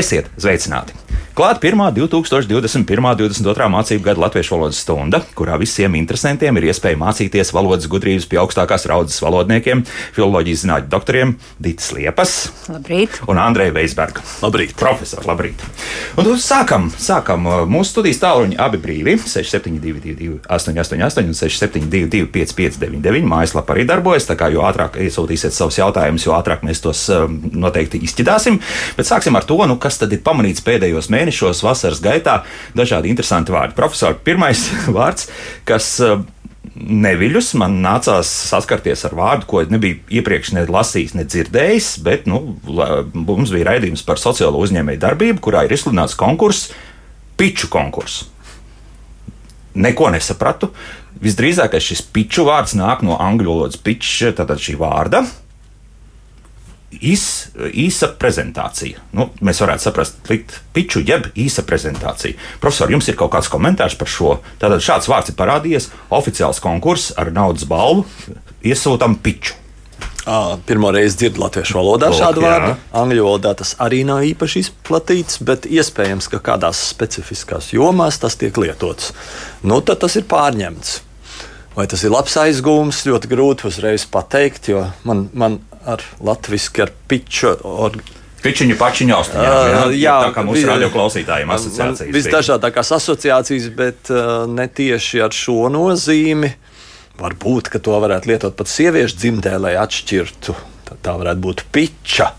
Esiet sveicināti! Klāt pirmā 2021. 22. mācību gada latviešu valodas stunda, kurā visiem interesantiem ir iespēja mācīties valodas gudrības pie augstākās raudzes valodniekiem, filozofijas zinātņu doktoriem Dītas Liepas Labrīt. un Andreja Veisberga. Labrīt! Profesor, labrīt! Un tad sākam, sākam. Mūsu studijas tālruņi abi brīvi - 6722, 888, un 672, 559, mājaslapā arī darbojas. Tā kā jo ātrāk iesūtīsiet savus jautājumus, jo ātrāk mēs tos um, noteikti izķidāsim. Bet sāksim ar to, nu, kas tad ir pamanīts pēdējos mēnešos, vasaras gaitā. Dažādi interesanti vārdi. Profesor, pirmais vārds, kas. Uh, Neviļus man nācās saskarties ar vārdu, ko nebiju iepriekš ne lasījis, ne dzirdējis, bet nu, mums bija raidījums par sociālo uzņēmēju darbību, kurā ir izsludināts konkurss, piču konkurss. Neko nesapratu. Visdrīzāk šis piču vārds nāk no angļu valodas pitch, tātad šī vārda. Īs, īsa prezentācija. Nu, mēs varētu saprast, likt piču, jeb īsa prezentācija. Profesor, jums ir kaut kāds komentārs par šo? Tātad šāds vārds ir parādījies, oficiāls konkurss ar naudas balvu. Iesūtām piču. Ā, Pirmo reizi dzirdu latviešu valodā Lūk, šādu vārdu. Angļu valodā tas arī nav īpaši izplatīts, bet iespējams, ka kādās specifiskās jomās tas tiek lietots. Nu, tad tas ir pārņemts. Vai tas ir labs aizgūms, ļoti grūti uzreiz pateikt, jo man, man ar latviešu, ar piču. Or, Pičiņu pačiņu austiņā. Ā, jā, tā kā mūsu vi- radio klausītājiem man- asociācijas. Visdažādākās asociācijas, bet uh, ne tieši ar šo nozīmi. Varbūt, ka to varētu lietot pat sieviešu dzimtē, lai atšķirtu. Tā, tā varētu būt piča.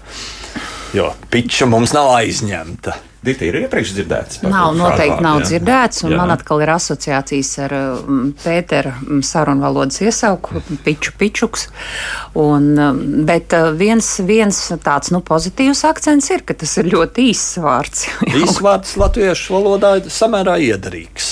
Jo piča mums nav aizņemta. Dita ir iepriekš dzirdēts. Nav, noteikti vārdu, nav jā? dzirdēts, un Jā. man atkal ir asociācijas ar um, Pētera um, sarunvalodas iesauku, piču pičuks. Un, um, bet uh, viens, viens tāds nu, pozitīvs akcents ir, ka tas ir ļoti īss vārds. Īsvārds latviešu valodā ir samērā iederīgs.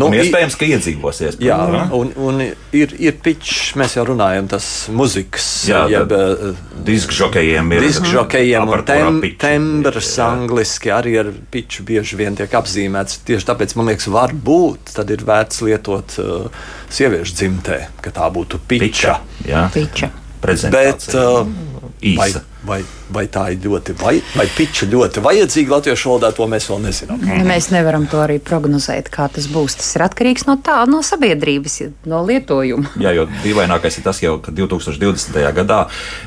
Nu, un iespējams, ka iedzīvosies. Jā, jā. un, un ir, ir pičs, mēs jau runājam, tas muzikas, Jā, jeb tad uh, Disku žokejiem ir Disku žokejiem un tem, tembrs Jā. angliski arī ar piču bieži vien tiek apzīmēts. Tieši tāpēc man liekas, varbūt tad ir vērts lietot uh, sieviešu dzimtē, ka tā būtu Piča. piča. Jā, Piča. Bet uh, Īsa. vai, vai tā ir ļoti, vai, vai piča ļoti vajadzīga latviešu valodā, to mēs vēl nezinām. Nu, Mēs nevaram to arī prognozēt, kā tas būs. Tas ir atkarīgs no tā, no sabiedrības, no lietojuma. Jā, jo dīvainākais ir tas, jau, ka 2020. gadā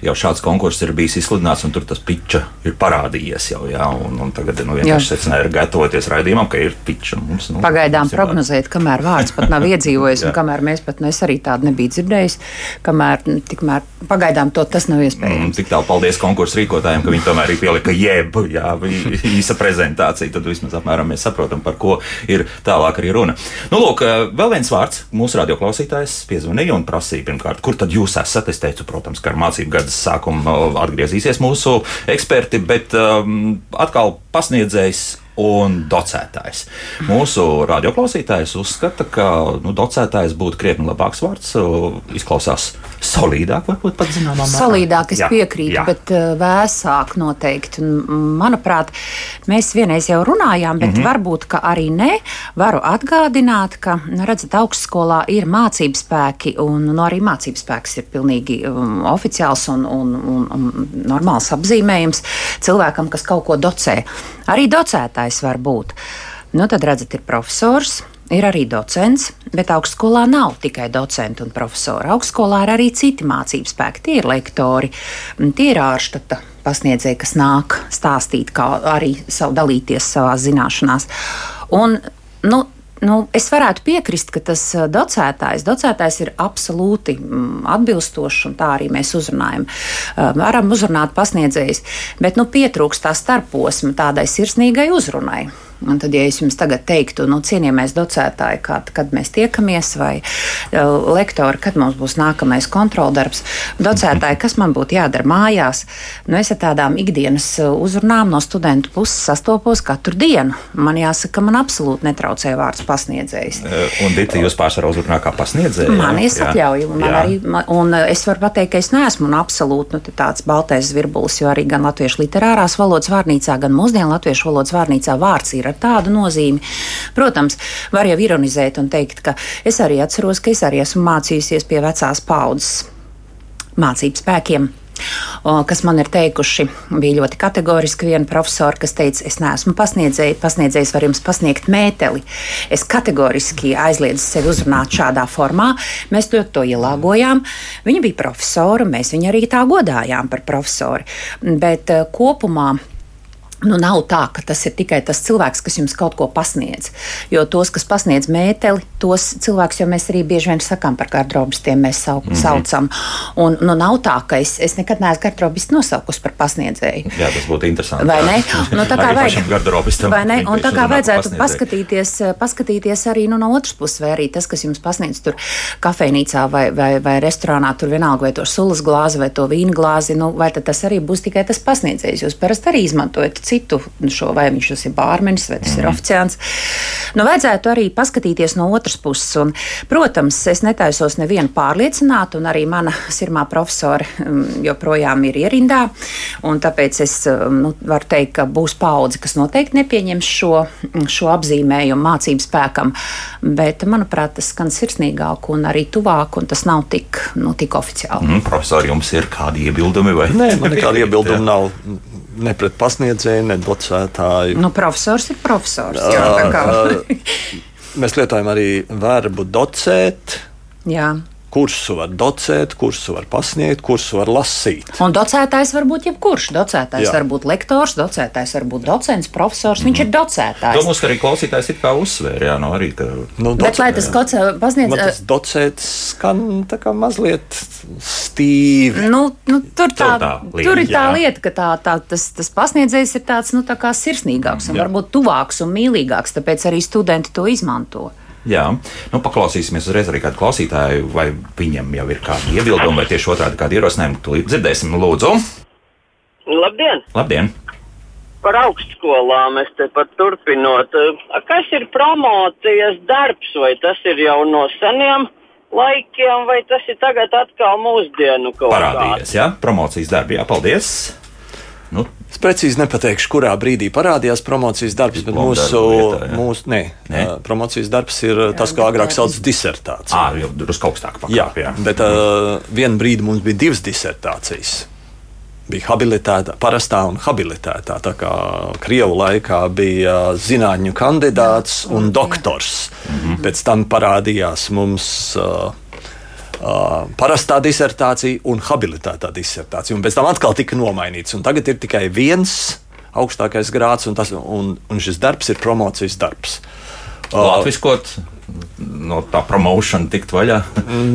jau šāds konkurss ir bijis izsludināts, un tur tas piča ir parādījies. Jau, jā, un, un tagad nu, vienkārši secināja, ir gatavoties raidījumam, ka ir piča. Mums, nu, Pagaidām mums prognozēt, kamēr vārds pat nav iedzīvojis, un kamēr mēs pat nu, es arī tādu nebiju dzirdējis, kamēr nu, tikmēr pagaidām to tas nav Mm, iespējams. Tik tālu paldies konkursu rīkotājiem, ka viņi tomēr arī pielika jeb, jā, īsa prezentācija. Tad vismaz apmēram mēs saprotam, par ko ir tālāk arī runa. Nu, lūk, vēl viens vārds. Mūsu radioklausītājs piezvanīja un prasīja, pirmkārt, kur tad jūs esat. Es teicu, protams, ka ar mācību gada sākumu atgriezīsies mūsu eksperti, bet um, atkal pasniedzējs. Un docētājs. Mūsu radioklausītājs uzskata, ka nu, docētājs būtu krietni labāks vārds. Izklausās solīdāk, varbūt pat zināmā mērā. Solīdāk es Jā, piekrītu, jā. bet uh, vēsāk noteikti. Manuprāt, mēs vienreiz jau runājām, bet mm -hmm. varbūt arī ne. Varu atgādināt, ka, nu, redzat, augstskolā ir mācību spēki, un nu, arī mācību spēks ir pilnīgi um, oficiāls un, un, un, un normāls apzīmējums cilvēkam, kas kaut ko docē. Arī docētājs var būt. Nu, tad redzat, ir profesors. Ir arī docents, bet augstskolā nav tikai docenti un profesori. Augstskolā ir arī citi mācību spēki. Tie ir lektori, m, tie ir ārštata pasniedzēji, kas nāk stāstīt, kā arī savu dalīties savā zināšanās. Un, nu, Nu, es varētu piekrist, ka tas docētājs, docētājs ir absolūti mm, atbilstošs, un tā arī mēs uzrunājam. Varam uzrunāt pasniedzējus, bet nu, pietrūkst tā starposma tādai sirsnīgai uzrunai. Un tad, ja es jums tagad teiktu, nu, cienījamais docētāji, kad, kad mēs tiekamies, vai uh, lektori, kad mums būs nākamais kontroldarbs, docētāji, kas man būtu jādara mājās, nu, es ar tādām ikdienas uh, uzrunām no studentu puses sastopos katru dienu. Man jāsaka, ka man absolūti netraucē vārds pasniedzējs. Eh, Un Dita, jūs pārsvarā uzrunā kā pasniedzēja. Man ir atļauja, un, arī, un es varu pateikt, ka es neesmu un absolūti nu, tāds baltais zvirbulis, jo arī gan latviešu literārās valodas vārnīcā, gan mūsdienu latviešu valodas vārnīcā vārds ir ar tādu nozīmi. Protams, var jau ironizēt un teikt, ka es arī atceros, ka es arī esmu mācījusies pie vecās paudzes mācību spēkiem. kas man ir teikuši, bija ļoti kategoriski. Viena profesora, kas teica, es neesmu pasniedzējis, pasniedzējis var jums pasniegt mēteli. Es kategoriski aizliedzu sevi uzrunāt šādā formā. Mēs ļoti to ielāgojām. Viņa bija profesora, mēs viņu arī tā godājām par profesoru. Bet uh, kopumā Nu, nav tā, ka tas ir tikai tas cilvēks, kas jums kaut ko pasniedz. Jo tos, kas pasniedz mēteli, tos cilvēkus jau mēs arī bieži vien sakām par gardrobistiem, mēs sau, mm -hmm. saucam. Un, nu, nav tā, ka es, es nekad neesmu garderobistu nosaukusi par pasniedzēju. Jā, tas būtu interesanti. Vai ne? Nu, tā kā vajag, vai ne? Un tā kā vajadzētu paskatīties, paskatīties arī nu, no otras puses, vai arī tas, kas jums pasniedz tur kafejnīcā vai, vai, vai restorānā, tur vienalga vai to sulas glāzi vai to vīna glāzi, nu, vai tas arī būs tikai tas pasniedzējs. Jūs parasti arī izmantojat citu šo, vai viņš tas ir bārmenis vai tas mm. ir mhm. oficiāls. Nu, vajadzētu arī paskatīties no otras puses. Un, protams, es netaisos nevienu pārliecināt, un arī mana sirmā profesora mm, joprojām ir ierindā. Tāpēc es mm, nu, varu teikt, ka būs paudze, kas noteikti nepieņems šo, šo apzīmējumu mācību spēkam. Bet, manuprāt, tas skan sirsnīgāk un arī tuvāk, un tas nav tik, nu, tik oficiāli. Mm, profesori, jums ir kādi iebildumi? Vai? Nē, man nekādi iebildumi nav ne pret pasniedzēju, ne docētāju. Nu, profesors ir profesors. Jā, mēs lietojam arī verbu docēt. Jā kursu var docēt, kursu var pasniegt, kursu var lasīt. Un docētājs var būt jebkurš. Docētājs Jā. var būt lektors, docētājs var būt docents, profesors. Mm. Viņš ir docētājs. Domāju, ka arī klausītājs ir kā uzsvērs. Jā, no arī, ka... nu, docē, Bet, lai tas kaut kā pasniedz, tas docēts skan tā kā mazliet stīvi. Nu, nu, tur, tā, tur, tā lieta, tur ir tā jā. lieta, ka tā, tā, tas, tas pasniedzējs ir tāds nu, tā sirsnīgāks un jā. varbūt tuvāks un mīlīgāks, tāpēc arī studenti to izmanto. Jā, nu, paklausīsimies uzreiz arī kādu klausītāju, vai viņam jau ir kādi iebildumi, vai tieši otrādi kādi ierosinājumi. Tūlīt dzirdēsim, lūdzu. Labdien! Labdien. Par augstskolām es te pat turpinot. Kas ir promocijas darbs, vai tas ir jau no seniem? Laikiem, vai tas ir tagad atkal mūsdienu kaut kādā? Parādījies, jā, promocijas darbi, jā, paldies! Nu, Es precīzi nepateikšu, kurā brīdī parādījās promocijas darbs, bet mūsu, vietā, mūsu ne, ne? Uh, promocijas darbs ir jā, tas, ko agrāk sauc par disertāciju. Ah, jau drusku augstāk pakāpē. Jā, jā, bet uh, vienu brīdi mums bija divas disertācijas. Bija habilitēta, parastā un habilitētā. Tā kā Krievu laikā bija zinātņu kandidāts un doktors. Mm -hmm. Pēc tam parādījās mums uh, uh, parastā disertācija un habilitētā disertācija. Un pēc tam atkal tika nomainīts. Tagad ir tikai viens augstākais grāds, un, tas, un, un šis darbs ir promocijas darbs. Latviskot no tā promocija tikt vaļā?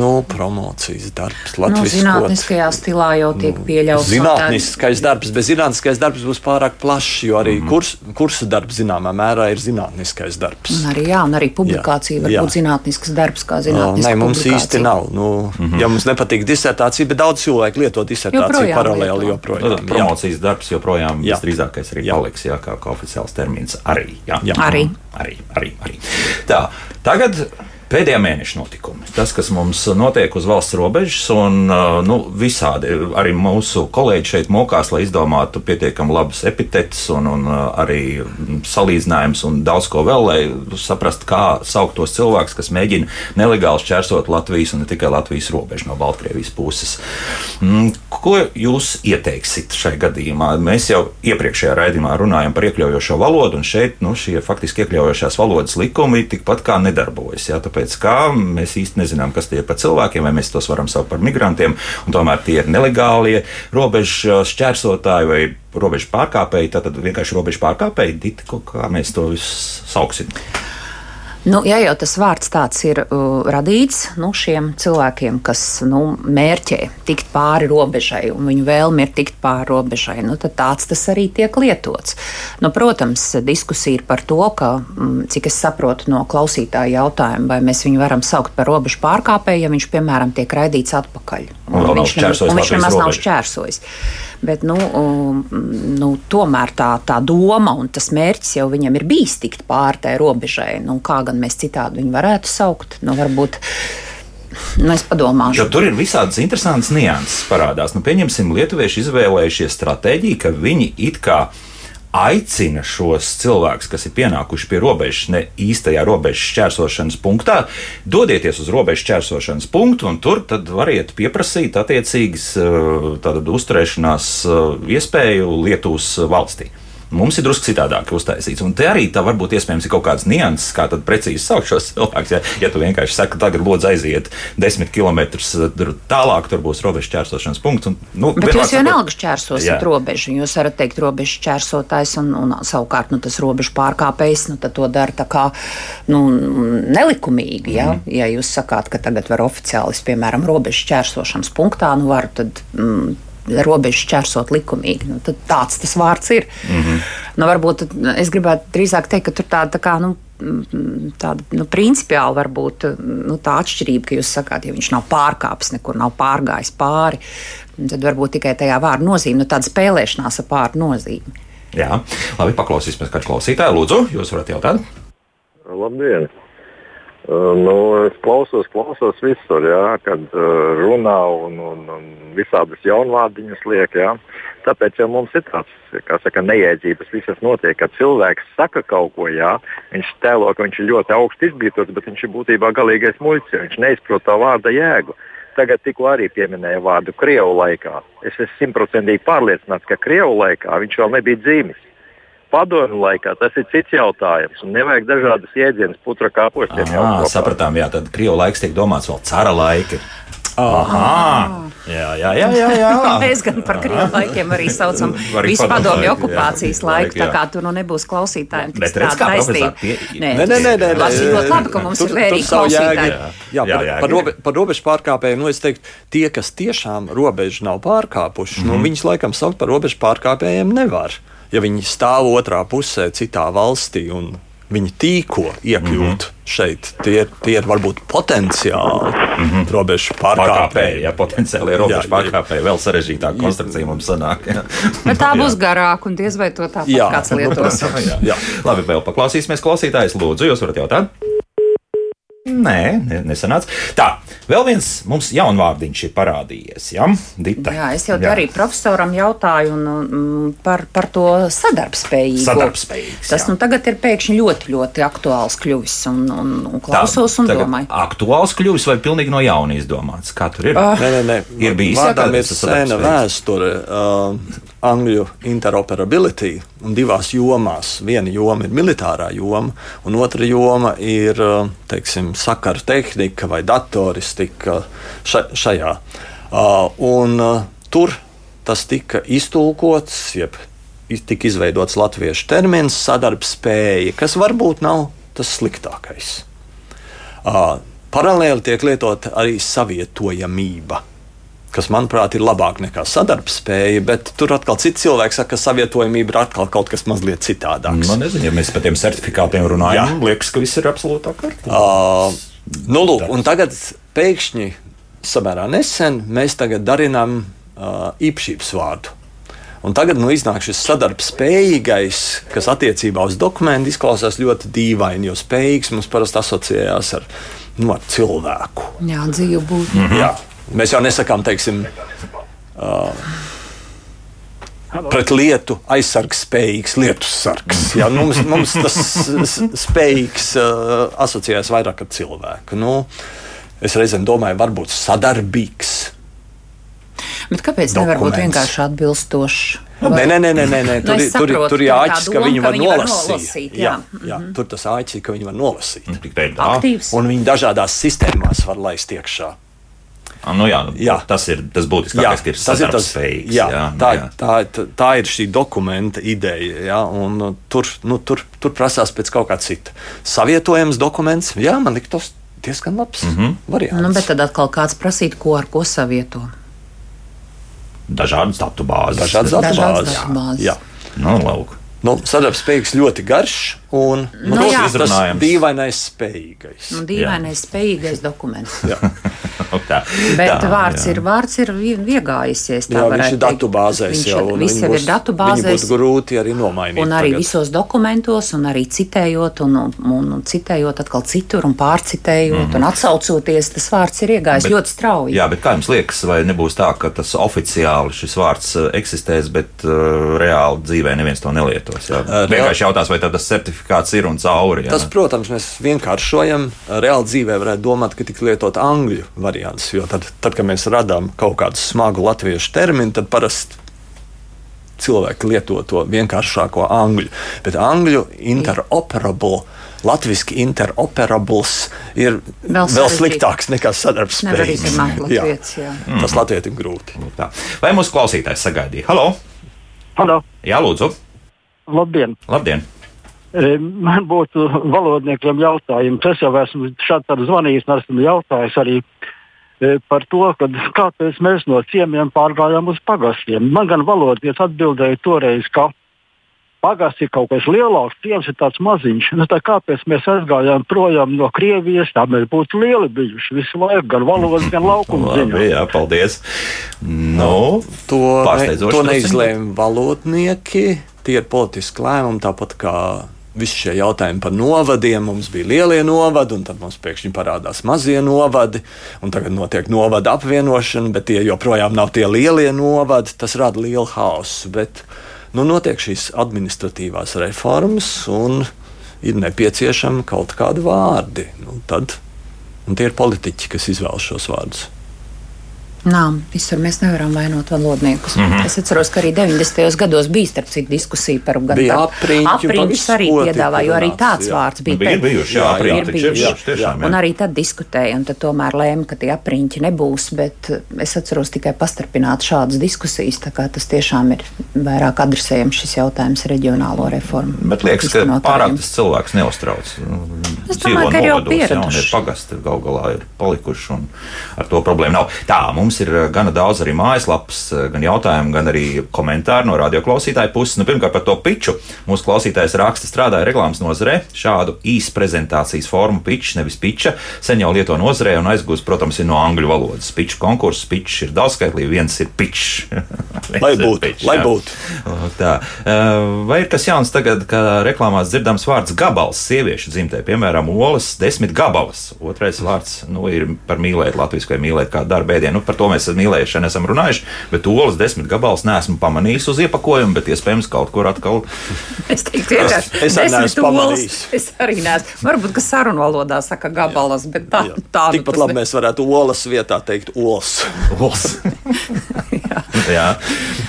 nu, promocijas darbs. Nu, zinātniskajā stilā jau tiek nu, pieļauts. Zinātniskais darbs, bet zinātniskais darbs būs pārāk plašs, jo arī mm. kurs, kursu darbs zināmā mērā ir zinātniskais darbs. Un arī, jā, un arī publikācija jā, var jā. būt zinātnisks darbs, kā zinātniska. Nē, mums īsti nav. Nu, mm -hmm. Ja mums nepatīk disertācija, bet daudz cilvēku lieto disertāciju paralēli joprojām. Nu, promocijas jā. darbs joprojām jā. visdrīzākais arī jā. paliks, jā, kā, kā oficiāls termins arī. Jā. Jā. Arī. Arī, arī, arī. Tā, Tagad fakat pēdējā mēneša notikumi. Tas, kas mums notiek uz valsts robežas, un nu, visādi arī mūsu kolēģi šeit mokās, lai izdomātu pietiekami labus epitetus un, un arī salīdzinājumus un daudz ko vēl, lai saprastu, kā saukt tos cilvēkus, kas mēģina nelegāli šķērsot Latvijas un ne tikai Latvijas robežu no Baltkrievijas puses. Mm, ko jūs ieteiksit šai gadījumā? Mēs jau iepriekšējā raidījumā runājam par iekļaujošo valodu, un šeit nu, šie faktiski iekļaujošās valodas likumi tikpat kā nedarbojas. Jā, tāpēc tāpēc kā mēs īsti nezinām, kas tie ir par cilvēkiem, vai mēs tos varam saukt par migrantiem, tomēr tie ir nelegālie robežu šķērsotāji vai robežu pārkāpēji. Tad vienkārši robežu pārkāpēji, diti, kā mēs to visu sauksim. Nu, ja jau tas vārds tāds ir uh, radīts nu, šiem cilvēkiem, kas nu, mērķē tikt pāri robežai, un viņu vēlme ir tikt pāri robežai, nu, tad tāds tas arī tiek lietots. Nu, protams, diskusija ir par to, ka, mm, cik es saprotu no klausītāja jautājuma, vai mēs viņu varam saukt par robežu pārkāpēju, ja viņš, piemēram, tiek raidīts atpakaļ. Un, un viņš, viņš nemaz nav šķērsojis. Bet, nu, um, nu, tomēr tā, tā doma un tas mērķis jau viņam ir bijis tikt pāri tai robežai. Nu, kā gan mēs citādi viņu varētu saukt? Nu, varbūt, Nu, es padomāšu. Jo tur ir visādas interesantas nianses parādās. Nu, pieņemsim, lietuvieši izvēlējušies stratēģiju, ka viņi it kā aicina šos cilvēkus, kas ir pienākuši pie robežas, ne īstajā robežas šķērsošanas punktā, dodieties uz robežas šķērsošanas punktu, un tur variet pieprasīt attiecīgas uh, uzturēšanās uh, iespēju Lietuvas valstī. Mums ir drusku citādāk uztaisīts. Un te arī tā varbūt iespējams ir kaut kāds nianses, kā tad precīzi saukt šos cilvēkus. Ja, ja tu vienkārši saki, tagad lūdzu aiziet desmit km tālāk, tur būs robežu čērsošanas punkts. Un, nu, Bet jūs jau vienalga čērsosiet robežu. Jūs varat teikt robežu čērsotājs un, un savukārt nu, tas robežu pārkāpējs nu, to dara tā kā nu, nelikumīgi. Ja? Mm. ja jūs sakāt, ka tagad var oficiāli, piemēram, robežu čērsošanas punktā, nu varu tad. Mm, robežu šķērsot likumīgi. Nu, tāds tas vārds ir. Mm -hmm. nu, varbūt es gribētu drīzāk teikt, ka tur tāda tā kā. Nu, Tāda nu, principiāli var būt nu, tā atšķirība, ka jūs sakāt, ja viņš nav pārkāpis, nekur nav pārgājis pāri, tad varbūt tikai tajā vārda nozīme, nu, tāda spēlēšanās ar pāri nozīmi. Jā, labi, paklausīsimies kādu klausītāju. Lūdzu, jūs varat jautāt? Labdien! Nu, es klausos, klausos visur, jā, kad uh, runā un, un, un visādas jaunvārdiņas liek. Jā. Tāpēc jau mums ir tāds saka, neiedzības, visas notiek, kad cilvēks saka kaut ko, jā, viņš tēlo, ka viņš ir ļoti augsts izglītots, bet viņš ir būtībā galīgais muļķis, viņš neizprot tā vārda jēgu. Tagad tikko arī pieminēja vārdu Krievu laikā. Es esmu simtprocentīgi pārliecināts, ka Krievu laikā viņš vēl nebija dzīvis padomju laikā tas ir cits jautājums. Nevajag dažādas jēdzienas putra kāpostiem. Sapratām, jā, tad krievu laiks tiek domāts vēl cara laika. Aha! Jā, jā, jā. jā, jā. Mēs gan par krievu laikiem arī saucam visu padomju okupācijas jā, laiku, jā. tā kā tur nu nebūs klausītājiem. Redz, kā taisnība. Nē, nē, nē, nē, nē. ļoti labi, ka mums ir vērīgi klausītāji. Jā, jā, par, jā, par, robe, par robežu pārkāpējiem, nu es teiktu, tie, kas tiešām robežu nav pārkāpuši, mm. nu mhm. viņus laikam saukt par robežu pārkāpējiem nevar ja viņi stāv otrā pusē, citā valstī un viņi tīko iekļūt mm -hmm. šeit. Tie, tie ir varbūt potenciāli mm -hmm. robežu pārkāpēji. Jā, potenciāli robežu pārkāpēji. Vēl sarežģītāka konstrukcija mums sanāk. Bet tā būs garāka un diez vai to tāpat jā, kāds lietos. jā. jā. Labi, vēl paklausīsimies klausītājus. Lūdzu, jūs varat jautāt? Nē, nesanāca. Tā, Vēl viens mums jaunvārdiņš ir parādījies. Ja? Dita. Jā, es jau jā. arī profesoram jautāju un, un, par, par to sadarbspējību. Sadarbspējīgs, Tas nu, tagad ir pēkšņi ļoti, ļoti aktuāls kļuvis un, un, un klausos Tā, un domāju. Aktuāls kļuvis vai pilnīgi no jauna izdomāts? Kā tur ir? Uh, nē, nē, nē. Ir bijis Vārdām ir sena vēsture. Uh, angļu interoperability un divās jomās. Viena joma ir militārā joma, un otra joma ir teiksim, sakaru tehnika vai datoristika šajā. Un tur tas tika iztulkots, jeb tika izveidots latviešu termins sadarbspēja, kas varbūt nav tas sliktākais. Paralēli tiek lietota arī savietojamība kas, manuprāt, ir labāk nekā sadarbspēja, bet tur atkal cits cilvēks saka, ka savietojamība ir atkal kaut kas mazliet citādāks. Man nezinu, ja mēs par tiem certifikātiem runājam, Jā. liekas, ka viss ir absolūtā kārtībā. Uh, nu, lūk, un tagad pēkšņi, samērā nesen, mēs tagad darinām uh, īpašības vārdu. Un tagad nu, iznāk šis sadarbspējīgais, kas attiecībā uz dokumentu izklausās ļoti dīvaini, jo spējīgs mums parasti asociējās ar, nu, ar cilvēku. Jā, dzīvu būtni. Mm -hmm. Mēs jau nesakām, teiksim, uh, pret lietu aizsargs spējīgs lietus sargs. Jā, nu, mums, mums tas spējīgs uh, asociējas vairāk ar cilvēku. Nu, es reizēm domāju, varbūt sadarbīgs. Bet kāpēc dokuments. nevar būt vienkārši atbilstošs? Nē, nē, nē, nē, nē. Nu, tur, nu, tur, tur ir āķis, ka viņi var nolasīt. nolasīt jā. Jā, jā, mm -hmm. Tur tas āķis, ka viņi var nolasīt. Aktīvs. Un viņi dažādās sistēmās var laist iekšā. Ah, nu, jā, nu, jā. Tas ir tas būtiskākais, ka ir tas ir tas spējīgs. Jā, jā, tā, jā. Tā, tā, ir šī dokumenta ideja. Jā, un, uh, tur, nu, tur, tur prasās pēc kaut kā cita. Savietojams dokuments, jā, man liekas, tas diezgan labs mm -hmm. variants. Nu, bet tad atkal kāds prasīt, ko ar ko savieto? Dažādas datu bāzes. Dažādas datu bāzes. Jā. Jā. Nu, lauk. Nu, Sadarbspējīgs ļoti garš un nu, nu, tas dīvainais spējīgais. Nu, dīvainais jā. spējīgais dokuments. Tā, Bet tā, vārds, jā. ir, vārds ir iegājusies. tā Jā, viņš ir teikt. datubāzēs Viņš jau. ir- viņi jau ir datubāzēs. Grūti arī nomainīt. Un arī tagad. visos dokumentos, un arī citējot, un, un, un citējot atkal citur, un pārcitējot, mm -hmm. un atsaucoties, tas vārds ir iegājis Bet- ļoti strauji. Jā, bet kā jums liekas, vai nebūs tā, ka tas oficiāli šis vārds uh, eksistēs, bet uh, reāli dzīvē neviens to nelietos? Jā? Uh, Vienkārši jautās, vai tad tas certifikāts ir un cauri. Jā, Tas, ne? protams, mēs vienkāršojam. Reāli dzīvē varētu domāt, ka tiks lietot angļu variants. Jo tad, tad kad mēs radām kaut kādu smagu latviešu terminu, tad parasti cilvēki lieto to vienkāršāko angļu. Bet angļu interoperable. Latvijas interoperables ir Vēl vēl, sliktāks nekā sadarbspējīgs. latviešu, jā. Tas latvietim grūti. Tā. Vai mūsu klausītājs sagaidīja? Halo! Halo, Jā, lūdzu! labdien! Labdien! Man būtu valodniekiem jautājums. Es jau esmu šādi zvanījis, un esmu jautājis arī e, par to, kad, kāpēc mēs no ciemiem pārgājām uz pagastiem. Man gan valodnieks atbildēja toreiz, ka pagasts ir kaut kas lielāks, ciems ir tāds maziņš. Nu, tā kāpēc mēs aizgājām projām no Krievijas, tā mēs būtu lieli bijuši visu laiku, gan valodas, gan laukuma ziņā. Jā, paldies! Nu, To, ne, to neizlēma valodnieki. Tie ir politiski lēmumi, tāpat kā visi šie jautājumi par novadiem. Mums bija lielie novadi, un tad mums pēkšņi parādās mazie novadi. un Tagad notiek novada apvienošana, bet tie joprojām nav tie lielie novadi. Tas rada lielu haosu. Bet, nu, notiek šīs administratīvās reformas, un ir nepieciešami kaut kādi vārdi. Nu, tad, un tie ir politiķi, kas izvēlas šos vārdus. Nā, visur mēs nevaram vainot valodniekus. Mm. -hmm. Es atceros, ka arī 90. gados bija starp citu diskusija par gan Bija par- apriņķi, par apriņķus visu, arī piedāvāja, jo arī tāds jā. vārds bija. Nu, bija bijuši, jā, taču ir bijuši. bijuši, tiešām, jā. Un arī tad diskutēja, un tad tomēr lēma, ka tie apriņķi nebūs, bet eh, es atceros tikai pastarpināt šādas diskusijas, tā kā tas tiešām ir vairāk adresējams šis jautājums reģionālo reformu. Bet liekas, ka pārāk tas cilvēks neuztrauc. Es domāju, ka ir jau pieraduši. Pagasti gal galā ir palikuši, un ar to problēmu nav. Tā, mums ir uh, gana daudz arī mājaslapas, uh, gan jautājumu, gan arī komentāru no radioklausītāju puses. Nu, pirmkārt, par to piču. Mūsu klausītājs raksta, strādāja reklāmas nozarē. Šādu īsu prezentācijas formu pičs, nevis piča, sen jau lieto nozarē un aizgūst, protams, ir no angļu valodas. Piču konkurss, pičs ir daudzskaitlīgi, viens ir pičs. Lai būtu, pitch, lai būtu. Tā. Eh, Vai ir kas jauns tagad, ka reklāmās dzirdams vārds gabals sieviešu dzimtē, piemēram, olas desmit gabalas? Otrais vārds nu, ir par mīlēt Latvijas vai mīlēt kādu darbu ēdienu. Nu, par to mēs mīlēšanu esam runājuši, bet olas desmit gabalas neesmu pamanījis uz iepakojuma, bet iespējams kaut kur atkal. Es teiktu, vienkārši Es desmit neesmu pamanījis. Es arī neesmu. Varbūt, ka sarunu valodā saka gabalas, bet tā, Jā. tā nu Tikpat labi ne- mēs varētu olas vietā teikt olas. Olas. jā.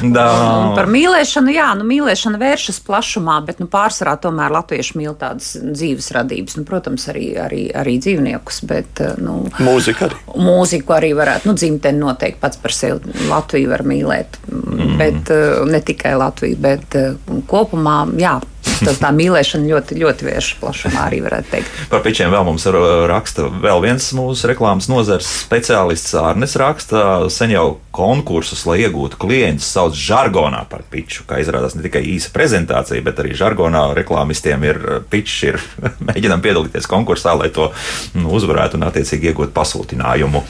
Da, Un Par mīlēšanu, jā, nu, mīlēšana vēršas plašumā, bet nu, pārsvarā tomēr latvieši mīl tādas dzīves radības. Nu, protams, arī, arī, arī dzīvniekus, bet nu, Mūzika arī. mūziku arī varētu. Nu, dzimteni noteikti pats par sevi Latviju var mīlēt, mm. bet eh, ne tikai Latviju, bet eh, kopumā, jā. Tas tā mīlēšana ļoti, ļoti vēršas plašumā, arī varētu teikt. Par pičiem vēl mums ra- raksta vēl viens mūsu reklāmas nozares speciālists Arnes. Raksta, sen jau konkursus, lai iegūtu klientus, sauc žargonā par piču. Kā izrādās, ne tikai īsa prezentācija, bet arī žargonā reklāmistiem ir pičs. Ir mēģinām piedalīties konkursā, lai to nu, uzvarētu un attiecīgi iegūtu pasūtinājumu.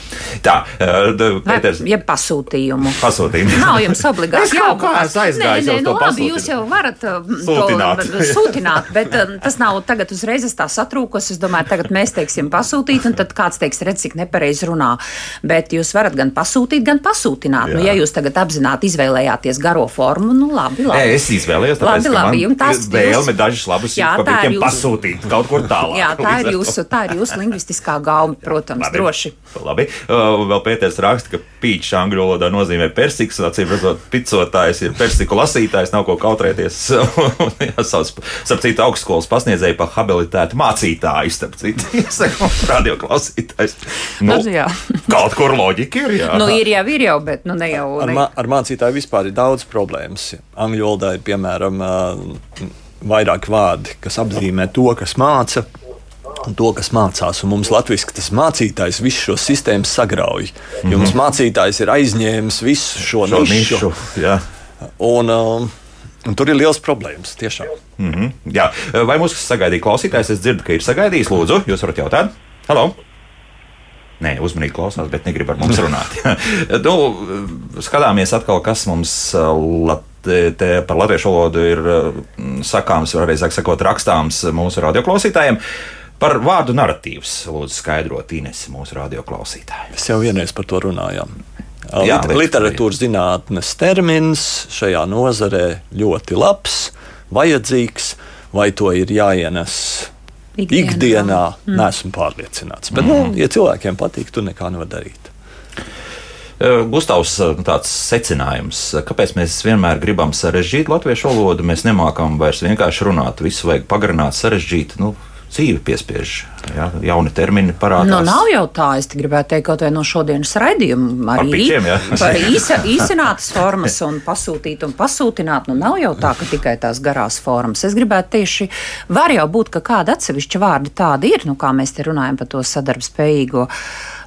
Tā, Pēters, jeb pasūtījumu. pasūtījumu. Nav jums obligāti Es kaut kā esmu aizgājis Nē, nē, to nu, labi, jūs jau varat Sūtināt. To, sūtināt, bet uh, tas nav tagad uzreiz tā satrūkos. Es domāju, tagad mēs teiksim pasūtīt, un tad kāds teiks, redz, cik nepareizi runā. Bet jūs varat gan pasūtīt, gan pasūtināt. Nu, Jā. ja jūs tagad apzināti izvēlējāties garo formu, nu labi, labi. Nē, es izvēlējos, Labi, ka labi, jums tas- vēlme jūs- dažus labus Jā, tā ir papikiem jūsu- pasūtīt kaut kur tālāk. Jā, tā ir jūsu, tā ir jūsu lingvistiskā gauma, protams, Labi. droši. Labi. Uh, vēl Pēters raksta, ka pīčs angļu valodā nozīmē persiks. Acīm redzot, picotājs ir persiku lasītājs, nav ko kautrēties. Jāsauc, starp citu, augstskolas pasniedzēju par habilitētu mācītāju, starp citu, radio klausītājs. Nu, Nu, jā. kaut kur loģika ir, jā. Nu, ir jau, ir jau, bet nu, ne jau. Ar, Ne. mā, ar mācītāju vispār ir daudz problēmas. Angļu valodā ir piemēram vairāk vārdi, kas apzīmē to, kas māca. Un to, kas mācās, un mums Latvijas tas mācītājs visu šo sistēmu sagrauj. Jo mm -hmm. mums mācītājs ir aizņēmis visu šo, Šo nišu, nišu, jā. un, um, un tur ir liels problēmas. Tiešām. Mm -hmm. jā. Vai mūsu sagaidīja klausītājs? Es dzirdu, ka ir sagaidījis. Lūdzu, jūs varat jautāt? Halo! Nē, uzmanīgi klausās, bet negrib ar mums runāt. nu, skatāmies atkal, kas mums lat, te, par latviešu valodu ir sakāms, vai reizē sakot, rakstāms mūsu radioklausītājiem. Par vārdu narratīvs, lūdzu, skaidrot Inês, mūsu radioklausītāji. Mēs jau vienreiz par to runājām. Jā, Lit literatūras zinātnes termins šajā nozarē ļoti labs, vajadzīgs, vai to ir jāienes ikdienā, ikdienā mm. neesmu pārliecināts. Bet, mm. nu, ja cilvēkiem patīk, tu nekā nevar darīt. Gustavs, tāds secinājums, kāpēc mēs vienmēr gribam sarežģīt latviešu valodu, mēs nemākam vairs vienkārši runāt, visu vajag pagarināt, sarežģīt. Nu, dzīve piespiež. Ja, jauni termini parādās. Nu, nav jau tā, es gribētu teikt, kaut vai no šodienas raidījuma. Arī pičiem, ja. par īsa, īsinātas formas un pasūtīt un pasūtināt. Nu, nav jau tā, ka tikai tās garās formas. Es gribētu tieši, var jau būt, ka kāda atsevišķa vārda tāda ir, nu, kā mēs te runājam par to sadarbspējīgo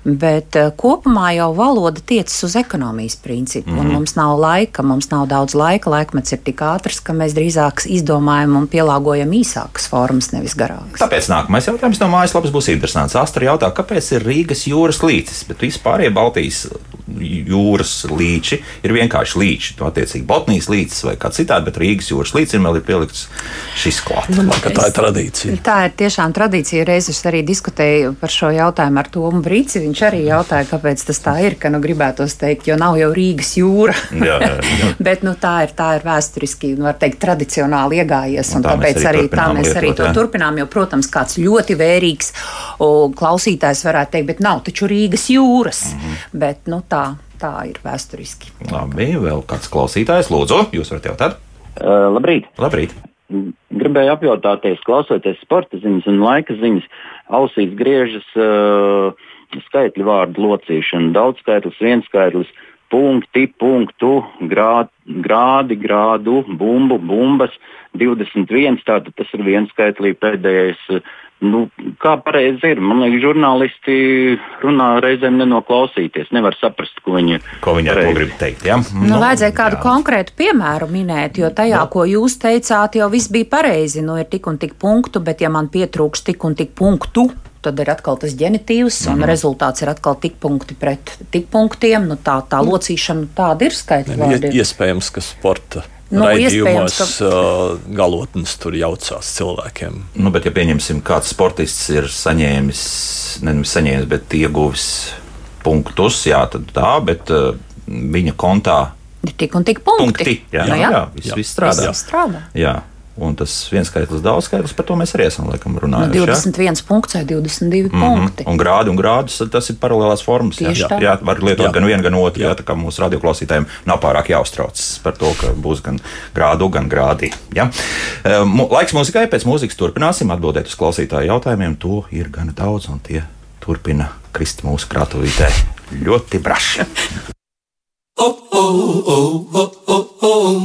bet uh, kopumā jau valoda tiecas uz ekonomijas principu. Mm. -hmm. Mums nav laika, mums nav daudz laika. Laikmets ir tik ātrs, ka mēs drīzāk izdomājam un pielāgojam īsākas formas, nevis garākas. Tāpēc nākamais jautājums no mājaslapas būs interesants. Astra jautā, kāpēc ir Rīgas jūras līcis, bet vispār Baltijas jūras līči ir vienkārši līči. To attiecīgi Botnijas līcis vai kā citādi, bet Rīgas jūras līcis vēl ir pielikts šis klāts. Nu, tā ir tradīcija. Tā ir tiešām tradīcija. Reiz es arī diskutēju par šo jautājumu ar Tomu Brīci. Viņš arī jautāja, kāpēc tas tā ir, ka nu, gribētos teikt, jo nav jau Rīgas jūra. jā, jā, jā. Bet nu, tā, ir, tā ir vēsturiski, nu, var teikt, tradicionāli iegājies. Un, un tā tāpēc arī, tā mēs lietot, arī to jā. turpinām. Jo, protams, kāds ļoti vērīgs klausītājs varētu teikt, bet nav taču Rīgas jūras. Mm -hmm. Bet, nu, tā, tā ir vēsturiski. Labi, vēl kāds klausītājs, lūdzu, jūs varat jautāt? Uh, labrīt! labrīt. Gribēju apjautāties, klausoties sporta ziņas un laika ziņas, ausīs griežas uh, skaitļu vārdu locīšana, daudzskaitlis, vienskaitlis, punkti, punktu, grād, grādi, grādu, bumbu, bumbas, 21. Tātad tas ir vienskaitlī pēdējais. Nu, kā pareizi ir? Man liekas, žurnālisti runā reizēm nenoklausīties. Nevar saprast, ko viņi, ko viņi ar to grib teikt. Ja? Nu, nu, vajadzēja kādu jā. konkrētu piemēru minēt, jo tajā, no. ko jūs teicāt, jau viss bija pareizi. Nu, ir tik un tik punktu, bet ja man pietrūks tik un tik punktu, tad ir atkal tas ģenitīvs, un mm -hmm. rezultāts ir atkal tik punkti pret tik punktiem. Nu, tā, tā locīšana tāda ir skaitļa. Iespējams, ka sporta Nu, Raidījumos ka... galotnes tur jaucās cilvēkiem. Nu, bet, ja pieņemsim, kāds sportists ir saņēmis, nevis saņēmis, bet ieguvis punktus, jā, tad tā, bet viņa kontā ir tik un tik punkti. punkti jā, jā, jā, jā, viss, jā. viss strādā. Viss strādā. Jā. Un tas viens skaitlis, daudz skaitlis, par to mēs arī esam laikam, runājuši. No 21 ja? punkts vai 22 mm -hmm. punkti. Un grādi un grādus tas ir paralēlās formas. Tieši jā, jā, var lietot jā. gan vienu, gan otru. Jā. Jā, tā kā mūsu radioklausītājiem nav pārāk jāuztraucas par to, ka būs gan grādu, gan grādi. Ja? Laiks mūzikai, pēc mūzikas turpināsim atbildēt uz klausītāju jautājumiem. To ir gan daudz, un tie turpina krist mūsu krātuvītē ļoti braši.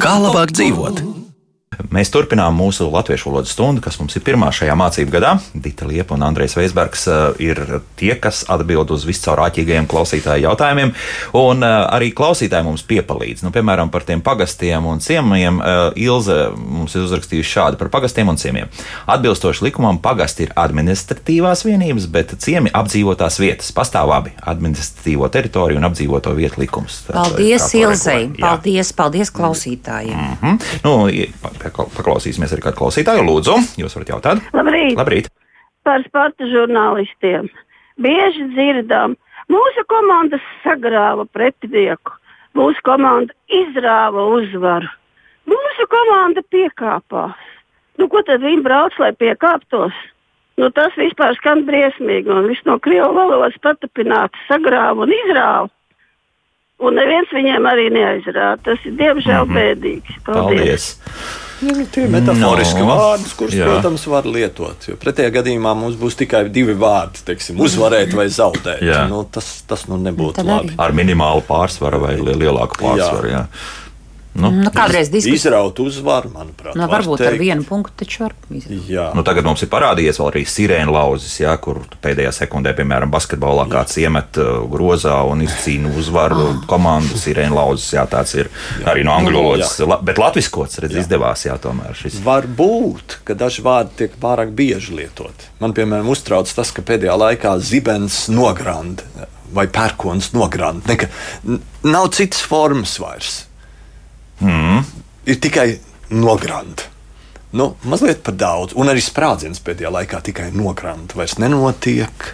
Kā labāk dzīvot? Mēs turpinām mūsu latviešu valodas stundu, kas mums ir pirmā šajā mācību gadā. Dita Liepa un Andrejs Veisbergs eh, ir tie, kas atbild uz viscaur āķīgajiem klausītāju jautājumiem. Un eh, arī klausītāji mums piepalīdz. Nu, piemēram, par tiem pagastiem un ciemiem. Eh, Ilze mums ir uzrakstījusi šādi par pagastiem un ciemiem. Atbilstoši likumam, pagasti ir administratīvās vienības, bet ciemi apdzīvotās vietas. Pastāv abi - administratīvo teritoriju un apdzīvoto vietu likums. Paldies, Ilzei! Paldies, paldies klausītājiem! Mm -hmm. nu, paklausīsimies arī kādu klausītāju. Lūdzu, jūs varat jautāt? Labrīt! Labrīt. Par sporta žurnālistiem. Bieži dzirdam, mūsu komanda sagrāva pretinieku, mūsu komanda izrāva uzvaru, mūsu komanda piekāpās. Nu, ko tad viņi brauc, lai piekāptos? Nu, tas vispār skan briesmīgi, un viss no krievu valodas patapināts, sagrāva un izrāva. Un neviens viņiem arī neaizrāda. Tas ir diemžēl mm -hmm. bēdīgi. Paldies! Paldies. Nu, tie ir metaforiski no. vārdi, kurus, Jā. protams, var lietot. Jo pretējā gadījumā mums būs tikai divi vārdi, teiksim, uzvarēt vai zaudēt. Nu, tas, tas nu nebūtu labi. Ar minimālu pārsvaru vai lielāku pārsvaru. Jā. Jā. Nu, nu, kādreiz diskusija. Izraut uzvaru, manuprāt. Nu, var varbūt teikt. ar vienu punktu taču var izdarīt. Jā. Nu, tagad mums ir parādījies vēl arī sirēna lauzes, jā, kur pēdējā sekundē, piemēram, basketbolā jā. kāds iemet uh, grozā un izcīna uzvaru Ah. komandu. Sirēna lauzes, jā, tāds ir jā. arī no angļu valodas. La, bet latviskots, redz, jā. izdevās, jā, tomēr šis. Var būt, ka daži vārdi tiek pārāk bieži lietoti. Man, piemēram, uztrauc tas, ka pēdējā laikā zibens nogranda vai pērkons nogranda. Neka, nav citas formas vairs. Mm. Ir tikai nogranda. Nu, mazliet par daudz. Un arī sprādziens pēdējā laikā tikai nogranda. Vairs nenotiek.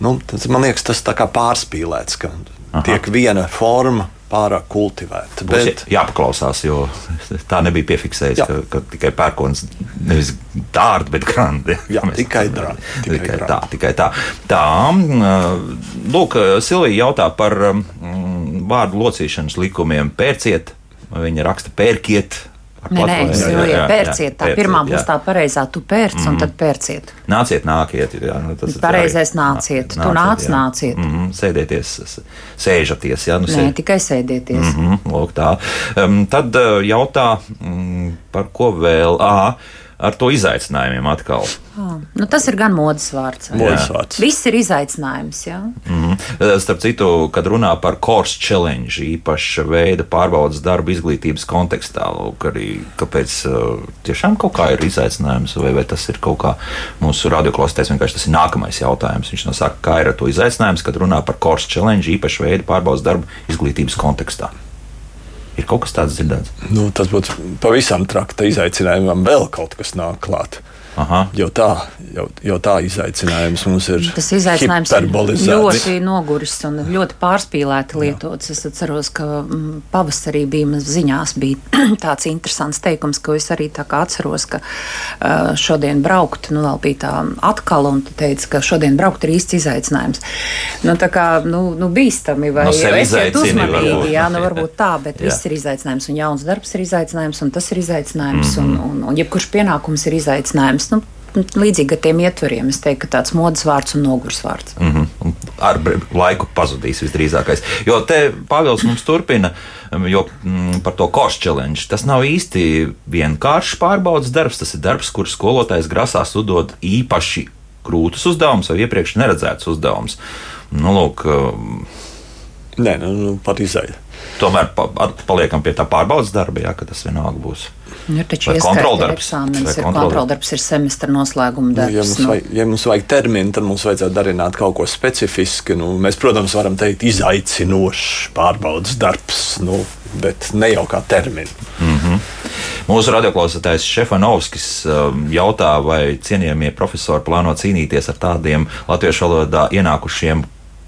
Nu, tas, man liekas, tas tā kā pārspīlēts, ka Aha. tiek viena forma pārāk kultivēta. Bet... Bet, Jāpaklausās, jo tā nebija piefiksēts, Jā. ka, ka tikai pērkons nevis dārta, bet grandi. Jā, tikai drandi, tikai Tikai, grandi. tā, tikai tā. Tā, mm, lūk, Silvija jautā par mm, vārdu locīšanas likumiem. Pērciet, viņa raksta pērkiet. Nē, nē, jā, jā, pērciet. Tā pērciet, pirmā jā. būs tā pareizā, tu pērc, mm. un tad pērciet. Nāciet, nāciet. Jā, nu, tas ir Pareizais arī- nāciet. Tu nāc, jā. nāciet. Mm -hmm, sēdieties, sēžaties. Jā, nu, Nē, sēd- tikai sēdieties. Mm -hmm, lūk, tā. um, tad uh, jautā, mm, par ko vēl? À, ar to izaicinājumiem atkal. Ah, Nu, tas ir gan modes vārds. vai? Modes vārds. Viss ir izaicinājums. Mm -hmm. Starp citu, kad runā par course challenge, īpaša veida pārbaudas darbu izglītības kontekstā, lūk, arī kāpēc tiešām kaut kā ir izaicinājums, vai, vai tas ir kaut kā mūsu radioklāstēs, vienkārši tas ir nākamais jautājums. Viņš nosaka, kā ir ar to izaicinājums, kad runā par course challenge, īpaša veida pārbaudas darbu izglītības kontekstā. Ir kaut kas tāds dzirdēts. nu, tas būtu pavisam trakta izaicinājumam, vēl kaut kas nāk klāt. Aha. Jau tā, jau, jau tā izaicinājums mums ir. Tas izaicinājums ir ļoti noguris un ļoti pārspīlēti lietots. Es atceros, ka mm, pavasarī bija mums ziņās bija tāds interesants teikums, ko es arī tā kā atceros, ka šodien braukt, nu vēl bija tā atkal, un tu teici, ka šodien braukt ir īsts izaicinājums. Nu, tā kā, nu, nu bīstami vai No esiet uzmanīgi, varbūt. jā, nu varbūt tā, bet Jā. viss ir izaicinājums, un jauns darbs ir izaicinājums, un tas ir izaicinājums, Mhm. mm -hmm. un, un, un jebkurš pienākums ir izaicinājums. Nu, Līdzīgi tiem ietvariem, es teiktu, ka tāds modes vārds un nogurs vārds. Mm -hmm. Ar laiku pazudīs visdrīzākais. Jo te Pāvils mums turpina jo, mm, par to košu challenge. Tas nav īsti vienkāršs pārbaudas darbs. Tas ir darbs, kur skolotājs grasās uzdot īpaši grūtus uzdevumus vai iepriekš neredzētus uzdevumus. Nu, lūk, Nē, nu, nu, pat izaicinājums. Tomēr pa, paliekam pie tā pārbaudas darba, jā, ka tas vienalga būs. Nu, Ir taču kontroldarbs? eksāmenis, ir kontroldarbs? ir semestra noslēguma Nu, darbs. ja, mums nu. vajag, ja mums vajag terminu, tad mums vajadzētu darināt kaut ko specifisku. Nu, mēs, protams, varam teikt, izaicinošs pārbaudas darbs, nu, bet ne jau kā terminu. Mm -hmm. Mūsu radioklausītājs Šefanovskis um, jautā, vai cienījamie profesori plāno cīnīties ar tādiem latviešu valodā ienākušiem.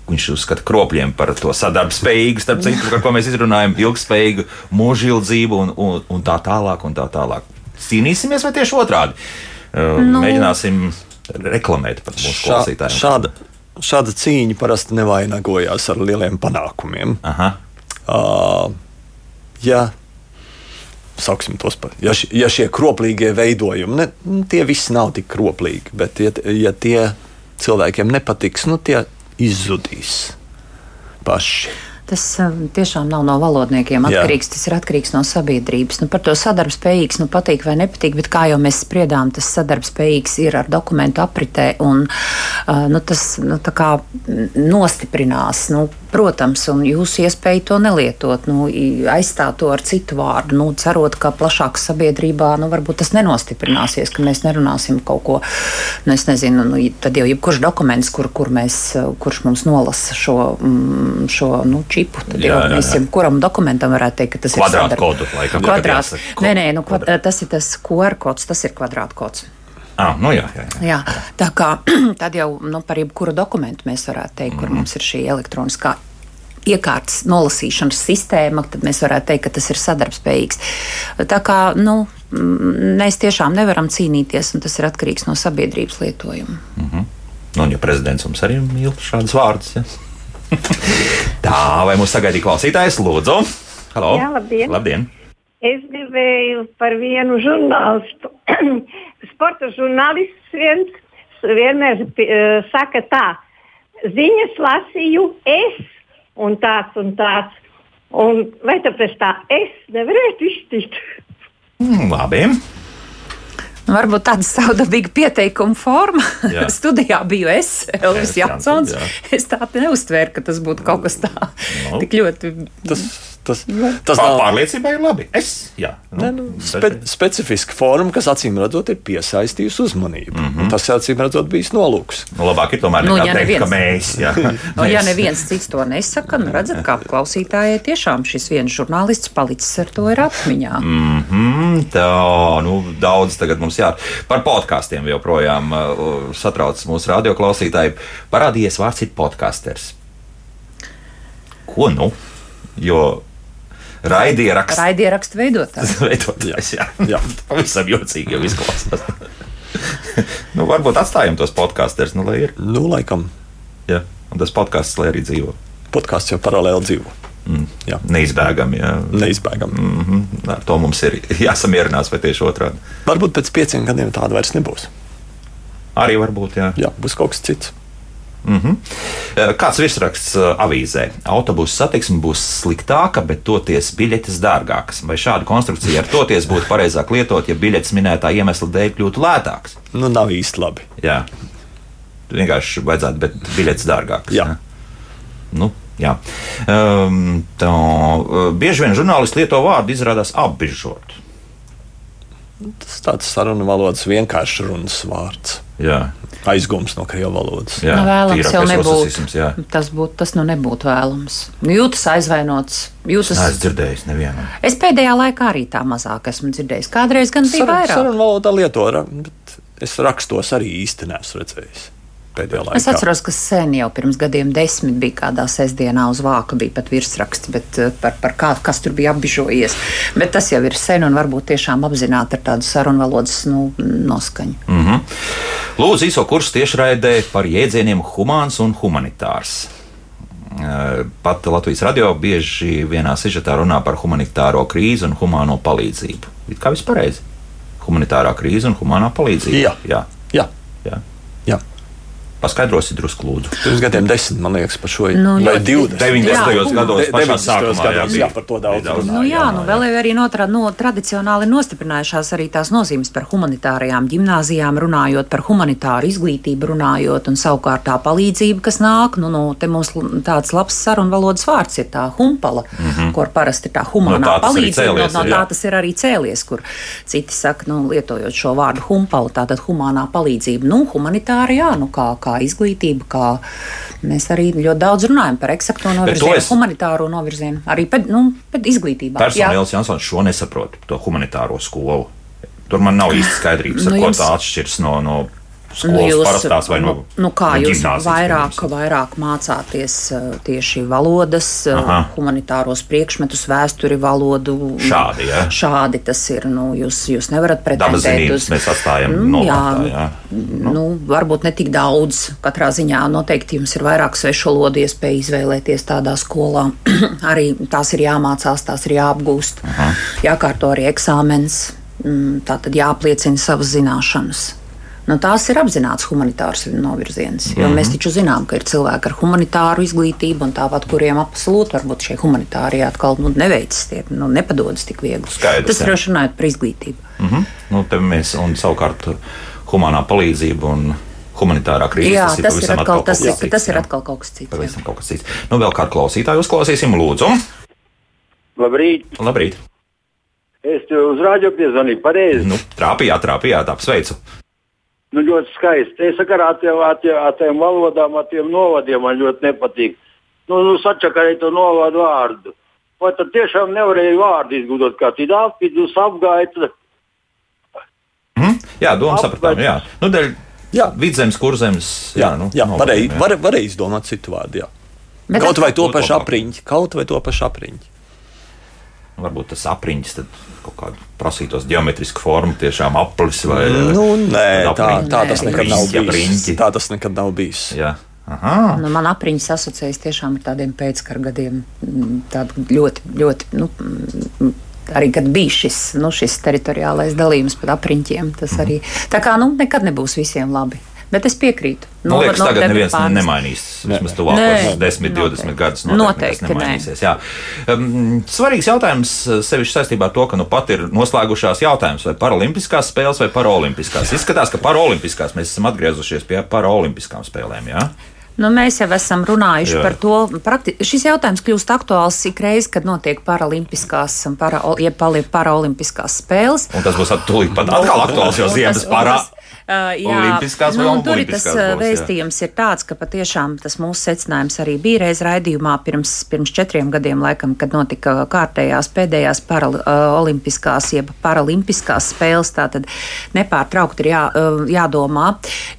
Viņš uzskata kropļiem par to sadarbspējīgu, starp citu, par ko mēs izrunājam, ilgspējīgu mūžildzību un, un, un tā tālāk. Un tā tālāk. Cīnīsimies vai tieši otrādi? Nu. Mēģināsim reklamēt par mūsu Šā, klausītājiem. šāda, šāda cīņa parasti nevainagojās ar lieliem panākumiem. Aha. Uh, ja, sauksim tos par, ja, š- ja šie kroplīgie veidojumi, ne, tie visi nav tik kroplīgi, bet ja, ja tie cilvēkiem nepatiks, nu tie izzudīs paši. Tas um, tiešām nav no valodniekiem Jā. atkarīgs. Tas ir atkarīgs no sabiedrības. Nu, par to sadarbspējīgs, nu, patīk vai nepatīk, bet kā jau mēs spriedām, tas sadarbspējīgs ir ar dokumentu apritē un uh, nu, tas nu, nostiprinās. Nu, protams, un jūsu iespēja to nelietot, nu, aizstāt to ar citu vārdu, nu, cerot, ka plašāk sabiedrībā nu, varbūt tas nenostiprināsies, ka mēs nerunāsim kaut ko, nu, es nezinu, nu, tad jau jebkurš dokuments, kur, kur mēs, kurš mums nolasa šo, mm, šo nu, čipu, tad Jā, jau mēs jā. kuram dokumentam varētu teikt, ka tas Kvadrātkodu, ir tagad jāsaka. Nē, nē, nu, kvad, tas ir tas QR kods, tas ir kvadrātkods. Ah, nu jā, jā, jā. Jā, tā kā tad jau nu, par jebkuru dokumentu mēs varētu teikt, kur mums ir šī elektroniskā iekārtas nolasīšanas sistēma, tad mēs varētu teikt, ka tas ir sadarbspējīgs. Tā kā nu, mm, mēs tiešām nevaram cīnīties, un tas ir atkarīgs no sabiedrības lietojuma. Nu, un ja prezidents mums arī mīl šādus vārdus. Ja? Tā, vai mums sagaidīja klausītājs? Lūdzu, Halo. Jā, labdien. labdien. Es gribēju par vienu žurnālistu. Sporta žurnālists viens vienmēr uh, saka tā, ziņas lasīju es un tāds un tāds. Un vai tāpēc tā es nevarētu iztikt? Mm, labi. Nu, varbūt tāda savdabīga pieteikuma forma. Jā. Studijā biju es, Elvis Jansons. jā. Es tā neuztvēru, ka tas būtu kaut kas tāds Nu. tik ļoti. Tas, tas, tas Pār, nav pārliecībai ir labi. Es, jā. Ne, nu, spe, specifiska forma, kas acīm redzot, ir piesaistījusi uzmanību. Mm -hmm. Tas acīm redzot, bijis nolūks. Nu, labāk ir tomēr Nu, ja teikt, neviens- ka mēs. Jā, Nu, ja Mēs. neviens cits to nesaka, nu redzat, kā klausītājai tiešām šis viens žurnālists palicis ar to ir atmiņā. Mm -hmm, tā, nu, daudz tagad mums jā. Par podkāstiem joprojām uh, satrauc mūsu radioklausītāji. Parādījies vārds ir podkāsters. Ko nu? Jo raidieraksts Raidierakstu veidotājs. veidotājs, jā. Jā. Pavisam jocīgi jau izklausās. nu, varbūt atstājam tos podkāstus, nu, lai ir. Nu, laikam, Jā. Un tas podkāsts, lai arī dzīvo. podkāsts jau paralēli dzīvo. Mm. Jā. Neizbēgami. Jā. Neizbēgami. Mm -hmm. Ar to mums ir jāsamierinās, vai tieši otrādi. Varbūt pēc pieciem gadiem tāda vairs nebūs. Arī varbūt, jā. Jā, būs kaut kas cits. Mm -hmm. Kāds virsraksts uh, avīzē? Autobusu satiksme būs sliktāka, bet toties biļetes dārgākas. Vai šādu konstrukciju ar toties būtu pareizāk lietot, ja biļetes minētā iemesla dēļ kļūtu lētāks? Nu, nav īsti labi. Jā, vienkārši vajadzētu, bet biļetes dārgākas. Jā. ne? Nu, jā. Um, tā, uh, bieži vien žurnālisti lieto vārdu izrādās apbižot. Tas tāds sarunu valodas vienkāršs runas vārds. Jā, Aizgums no krievu valodas. jā nu, vēlams jau nebūtu. Tas, būt, tas nu nebūtu vēlams. Jūtas aizvainots. Jūtas... Es dzirdēju, nevienam. Es pēdējā laikā arī tā mazāk esmu dzirdējis. Kādreiz gan bija Sarunu, vairāk. sarunu valodā lieto, ra- bet es rakstos arī īsti neesmu redzējis. Pēdējā laikā. Es atceros, ka sen jau pirms gadiem desmit bija kādā sestdienā uz vāka, bija pat virsraksts bet, eh, par, par kā, kas tur bija apbižojies. Bet tas jau ir sen un varbūt tiešām apzināti ar tādu sarunu valodas nu, noskaņu. Mm -hmm. Lūdzu, īso kursu tiešraidē par jēdzieniem humāns un humanitārs. Pat Latvijas radio bieži vienā sižetā runā par humanitāro krīzi un humāno palīdzību. It kā viss pareizi. Humanitārā krīze un humānā palīdzība. Jā, jā. jā. Paskaidrosi drusku, lūdzu. Pirms gadiem desmit, man liekas, par šo Nu, vai ļoti- 20. 90. Jā, gados, De- pašā 90. sākumā, gados, jā, par to daudz nedaudz. runā. Nu, jā, jā, nu, vēl jau arī no, tra, no, tradicionāli nostiprinājušās arī tās nozīmes par humanitārajām gimnāzijām, runājot par humanitāru izglītību, runājot, un savukārt tā palīdzība, kas nāk, nu, nu te mums tāds labs sarunu valodas vārds ir tā humpala, mm -hmm. kur parasti tā humānā No tā palīdzība, cēlies, no, no tā tas ir arī cēlies, kur citi saka, nu, lietojot šo vārdu humpala, tātad humānā palīdzība, nu, humanitāra, jā, nu, kā, kā izglītība, kā mēs arī ļoti daudz runājam par eksakto novirzienu, es- humanitāro novirzienu, arī pēc, nu, pēc izglītībā. Personāli Jā. Lielas Jansons šo nesaprot, to humanitāro skolu. Tur man nav īsti skaidrības, ar Nu, ko jums- tā atšķiras no, no Nu, jūs, parastās vai no, nu, nu, kā no jūs vairāk, piemēram. vairāk mācāties uh, tieši valodas, uh, Aha. humanitāros priekšmetus, vēsturi, valodu? Šādi, jā. Šādi tas ir. Nu, jūs, jūs nevarat pretendēt zinības mēs atstājam Nu, jā, novārtā, jā. Nu, nu, varbūt ne tik daudz. Katrā ziņā noteikti jums ir vairāk svešu valodu iespēju izvēlēties tādā skolā. arī tās ir jāmācās, tās ir jāapgūst, Aha. jākārto arī eksāmens, mm, tā tad jāapliecina savas zināšanas. Nu, tās ir apzināts humanitārs novirziens. Jo mm -hmm. mēs taču zinām, ka ir cilvēki ar humanitāru izglītību, un tāpat, kuriem absolūti varbūt šie humanitārie atkal nu, neveicas, tie nu, nepadodas tik viegli. Skaidrs, Tas ir runājot par izglītību. Mm -hmm. nu, te mēs, un savukārt humanā palīdzība un humanitārā krīze. Jā, tas ir tas ir pavisam atkal, tas ir, cits, tas ir atkal kaut kas cits. Pavisam kaut kas cits. Nu, vēl kādu klausītāju uzklausīsim, lūdzu. Labrīt! Labrīt! Es uz rādio piezvanīju pareizi. Nu, trāpījāt, trāpījāt, apsveicu. Nu, ļoti skaisti. Es saku, ar tiem, ar tiem, ar tiem valodām, ar tiem novadiem man ļoti nepatīk. Nu, nu sačakarēji to novadu vārdu. Vai tad tiešām nevarēja vārdu izgudrot kā tādu apvidus apgaitu? Mm? Jā, doma sapratām. Jā, nu, dēļ Jā. vidzemes, kurzemes. Jā, nu, jā novadiem, varēja, jā. var, varēja izdomāt citu vārdu. Jā. Bet kaut vai to pašu apriņķi, kaut vai to pašu apriņķi. Varbūt tas apriņķis tad kaut kādu prasītos geometrisku formu, tiešām aplis vai Nu, nē, Tāda tā, tā tas nekad nav riņķi, bijis. riņķi. Tā tas nekad nav bijis. Jā. Aha. Nu, man apriņķis asociējas tiešām ar tādiem pēckara gadiem. mm, Tādu ļoti, ļoti, nu, mm, arī kad bija šis, nu, šis teritoriālais dalījums par apriņķiem. Tas arī tā kā nu, nekad nebūs visiem labi. Bet es piekrītu. Nu, liekas, tagad noteikti neviens pārnes- nemainīs. Vismaz tuvākos Nē, 10, 20 noteikti. gadus Noteikti nekas nemainīsies. Jā. Um, svarīgs jautājums uh, sevišķi saistībā ar to, ka nu pat ir noslēgušās jautājums, vai paralimpiskās spēles vai paraolimpiskās. Izskatās, ka paraolimpiskās mēs esam atgriezušies pie paraolimpiskām spēlēm. Jā? Nu, mēs jau esam runājuši Jā. Par to. Prakti šis jautājums kļūst aktuāls ik reiz, kad notiek paralimpiskās un para, ja pali- paraolimpiskās spēles. Un tas būs tūlīt pat atkal aktuāls, jo ziemas parā. Uh, jā, Olimpiskās nu, tur ir olimpiskās tas uh, būs, jā. vēstījums ir tāds, ka patiešām tas mūsu secinājums arī bija reiz raidījumā pirms, pirms četriem gadiem, laikam, kad notika kārtējās pēdējās paralimpiskās, jeb paralimpiskās spēles. Tātad nepārtraukti ir jā, uh, jādomā,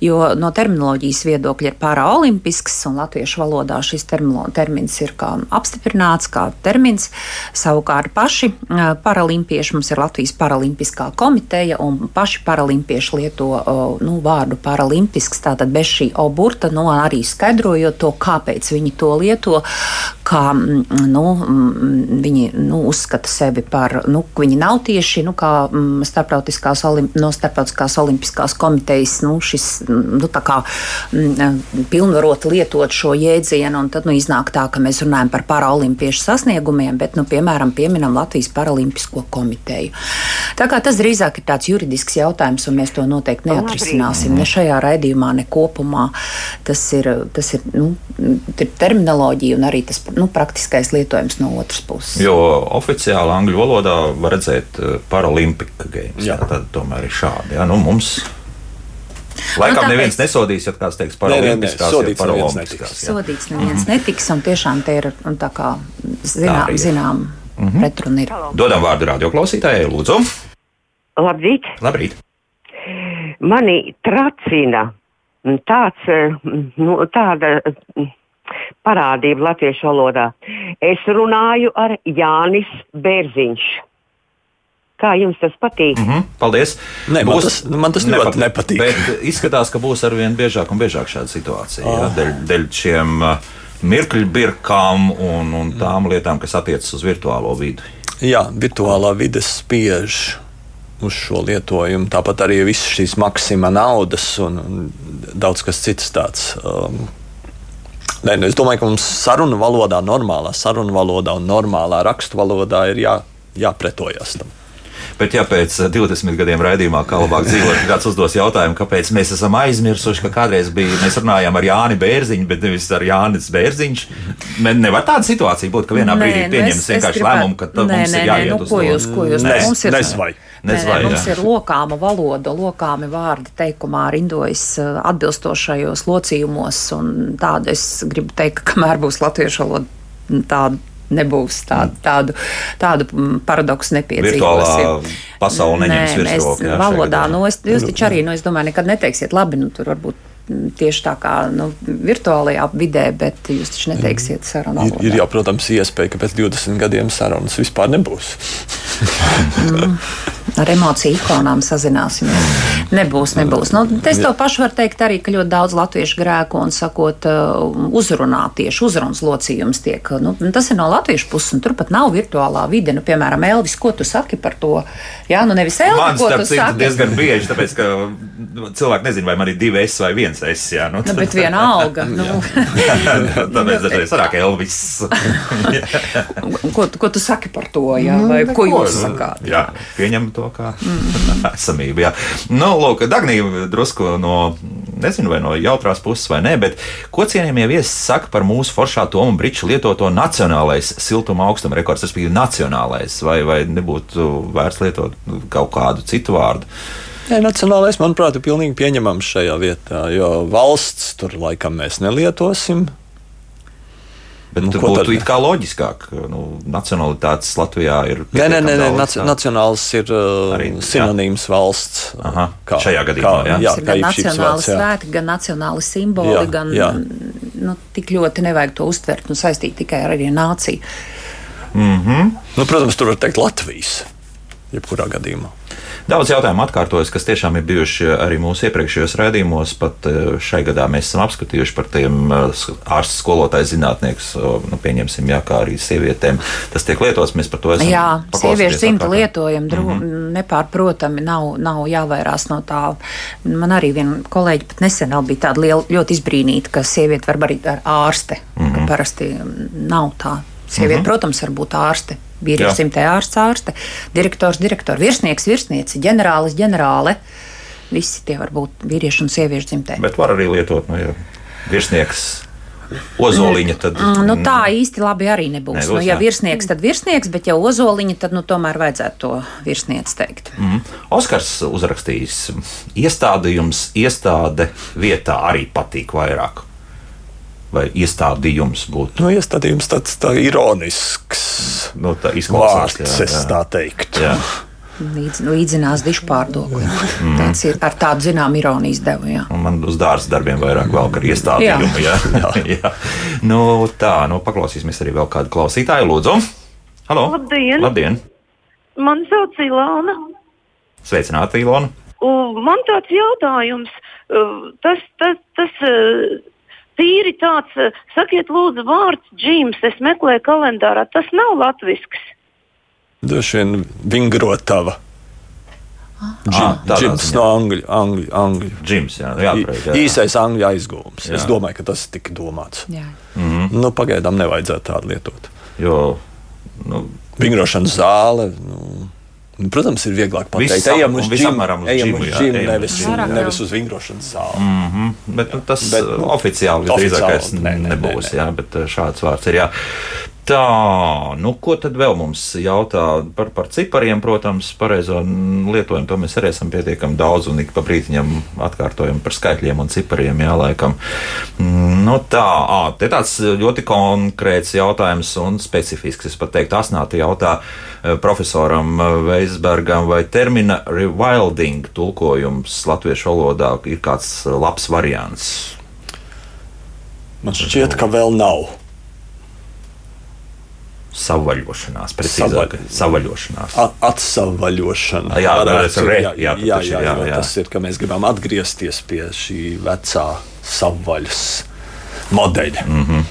jo no terminoloģijas viedokļa ir paralimpisks, un latviešu valodā šis termino, termins ir kā apstiprināts kā termins. Savukārt paši uh, paralimpieši mums ir Latvijas Paralimpiskā komiteja, un paši paralimpieši lieto uh, nu, vārdu paralimpisks, tātad bez šī oburta, nu, arī skaidrojot to, kāpēc viņi to lieto, kā mm, nu, mm, viņi nu, uzskata sevi par, nu, viņi nav tieši nu, kā mm, starptautiskās, olim, no starptautiskās olimpiskās komitejas, nu, šis, nu, kā pilnvarot lietot šo jēdzienu, un tad nu, iznāk tā, ka mēs runājam par paraolimpiešu sasniegumiem, bet, nu, piemēram, pieminam Latvijas Paralimpisko komiteju. Tā kā tas drīzāk ir tāds juridisks jautājums, un mēs to noteikti neatrisināsim ne šajā raidījumā, ne kopumā. Tas ir, tas ir, nu, ir terminoloģija un arī tas nu, praktiskais lietojums no otras puses. Jo oficiāli angļu valodā var redzēt uh, Paralympic Games. Jā. Tad tomēr ir šādi. Jā, nu, mums Laikam Nu, neviens nesodīs, ja kāds teiks, Nē, nē, nē, paralimpiskās, sodīts ja neviens paralimpiskās. jā. Sodīts neviens netiks, un tiešām te ir un tā kā zinām, zinām Mhm. pretruna ir. Dodam vārdu radioklausītājai, lūdzu. Labdīt! Labrīt! Mani tracina tāds, eh, nu, tāda mm, parādība latviešu valodā. Es runāju ar Jānis Bērziņš. Kā jums tas patīk? Mm -hmm, paldies! Nē, man tas- man tas ļoti nepatīk. Bet izskatās, ka būs arvien biežāk un biežāk šāda situācija. Jā, dēļ, dēļ šiem uh, mirkļu birkām un, un tām lietām, kas attiecas uz virtuālo vidi. Jā, virtuālā vide spiež uz šo lietojumu. Tāpat arī visas šīs maksima naudas un, un daudz kas cits tāds. Um, Nē, nu es domāju, ka mums sarunu valodā, normālā sarunu valodā un normālā rakstu valodā ir jā, jāpretojas tam. Bet, ja pēc uh, 20 gadiem raidījumā, kā labāk dzīvot, kāds uzdos jautājumu, kāpēc mēs esam aizmirsuši, ka kādreiz bija, mēs runājām ar Jāni Bērziņu, bet nevis ar Jānis Bērziņš. Ne- Nevar tāda situācija būt, ka vienā Nē, brīdī nu pieņems vienkārši gribētu- lēmumu, ka Nē, mums nē, ir nē, jāiet nu, uz ko jūs- ko jūs- Nes- mums ir- nesvai. Nē, nē, Nezvai, mums jā. ir lokāma valoda, lokāmi vārdi teikumā rindojas atbilstošajos locījumos. un Tādu es gribu teikt, ka kamēr būs latviešu valoda, tāda nebūs tādu, tādu, tādu mm, paradoksu nepiedzīvosim. Virtuālā pasaule neņems virsroku, valodā, nu, es, jūs taču arī, nu, es domāju, nekad neteiksiet labi, nu, tur varbūt mm, tieši tā kā nu, virtuālajā vidē, bet jūs taču neteiksiet sarunu Ir, valodā. ir jau, protams, iespēja, ka pēc 20 gadiem sarunas vispār nebūs. ar emociju ikonām sazināsimies. Nebūs, nebūs. Nu, es to pašu varu teikt arī, ka ļoti daudz latviešu grēko un sakot, uh, uzrunā tieši uzrunas locījums tiek. Nu, tas ir no latviešu puses, un turpat nav virtuālā vide. Nu, piemēram, Elvis, ko tu saki par to? Jā, nu nevis Elvis, Man ko citu saki. diezgan bieži, tāpēc, ka nu, cilvēki nezina, vai man ir divi S vai viens S. Jā, nu, Nu, bet viena alga. Nu, Tāpēc dažreiz sarāk Elvis. ko, ko tu saki par to? Jā, Nu, vai ko neko, jūs nu, sakāt? Jā, pieņem to kā esamību. Jā. Nu, lūk, Dagnija drusku no, nezinu, vai no jautrās puses vai nē, bet ko cienījamie viesi saka par mūsu foršā Tomu Briču lietoto nacionālais siltuma augstuma rekords, respektīvi nacionālais, vai, vai nebūtu vērts lietot kaut kādu citu vārdu? Nē, nacionālais, manuprāt, ir pilnīgi pieņemams šajā vietā, jo valsts tur laikam mēs nelietosim. Bet Nu, būtu tad? it kā loģiskāk, ka nu, nacionalitātes Latvijā ir. Nē, nē, nē, nē nac nacionāls ir uh, Arī, jā. sinonīms valsts. Aha, šajā gadījumā, jā. jā, ir kā gan nacionāli jā. svētki, gan nacionāli simboli, Jā, gan jā. Nu, tik ļoti nevajag to uztvert un saistīt tikai ar arī nāciju. Mm -hmm. Nu, protams, tur var teikt Latvijas. Jebkurā gadījumā. Daudz jautājumu atkārtojas, kas tiešām ir bijuši arī mūsu iepriekšējos raidījumos. Pat eh, šai gadā mēs esam apskatījuši par tiem eh, ārstu skolotāju zinātniekus, nu, pieņemsim, jā, kā arī sievietēm. Tas tiek lietots, mēs par to esam. Jā, sieviešu dzimta lietojam, dro, mm -hmm. nepārprotami nav, nav jāvairās no tā. Man arī viena kolēģi pat nesen bija tāda liela, ļoti izbrīnīta, ka sieviete var arī ar ārste, mm -hmm. ka parasti nav tā. Sieviete, mm -hmm. protams, var būt ārste. Vīrietis Jā. simtē ārsts, ārste, direktors, direktors, virsnieks, virsniece, ģenerālis, ģenerāle. Visi tie var būt vīriešu un sieviešu dzimtē. Bet var arī lietot, nu, ja virsnieks ozoliņa, tad. Mm, Nu, tā īsti labi arī nebūs. Nebūs, nu, ja jā. virsnieks, tad virsnieks, bet ja ozoliņa, tad nu, tomēr vajadzētu to virsnieci teikt. Mm. Oskars uzrakstījis, iestādījums, iestāde vietā arī patīk vairāk. Vai iestādījums būtu? Nu, iestādījums tāds tā ironisks nu, tā vārds, jā, es jā. tā teiktu. Jā. Līdz, līdzinās dišu pārdokli. Mm. Tas ir ar tādu zinām ironijas devu. Jā. Un Man uz dārza darbiem vairāk vēl kā iestādījumu. Jā. Jā. jā. Nu, tā, nu, paklausīsimies arī vēl kādu klausītāju. Lūdzu, Halo! Labdien! Labdien! Mani sauc Ilona. Sveicināti, Ilona! Un Man tāds jautājums, tas, tas, tas uh, tīri tāds, uh, sakiet, lūdzu, vārds džims, es meklēju kalendārā, tas nav latvisks. Droši vien vingrotava. Ah, tādā Džims ziņā. no angļu. angļu, angļu. Džims, jā, jāpareiz, jā. Īsais angļu aizgūms. Jā. Es domāju, ka tas tika domāts. Jā. Mm -hmm. Nu, pagaidām nevajadzētu tādu lietot. Jo, nu, Vingrošanas zāle. Nu, Protams, ir vieglāk pateikt, ejam uz džimu, ejam uz džimu, nevis, nevis uz vingrošanas zāli. Mm -hmm. Bet nu, tas Bet, nu, nu, oficiāli nē, nebūs. nē, nē. Jā, bet uh, šāds vārds ir. Jā. Tā, nu, ko tad vēl mums jautā par, par cipariem? Protams, pareizo lietojumu to mēs arī esam pietiekami daudz un ik pa brītiņam atkārtojam par skaitļiem un cipariem. Jā, laikam. Mm, Nu, tā, ā, te tāds ļoti konkrēts jautājums un specifisks. Es pat teiktu, asnāti jautā profesoram Veisbergam, vai termina rewilding tulkojums latviešu valodā ir kāds labs variants. Man šķiet, ka vēl nav. Savvaļošanās, precīzāk, savvaļošanās. A- Atsavaļošana. Jā, Varētu, tas ir re- jā, jā, jā, jā, tas ir, jā, jā, jā. tas ir, ka mēs gribam atgriezties pie šī vecā savvaļas modeļa. Mm Mhm. -hmm.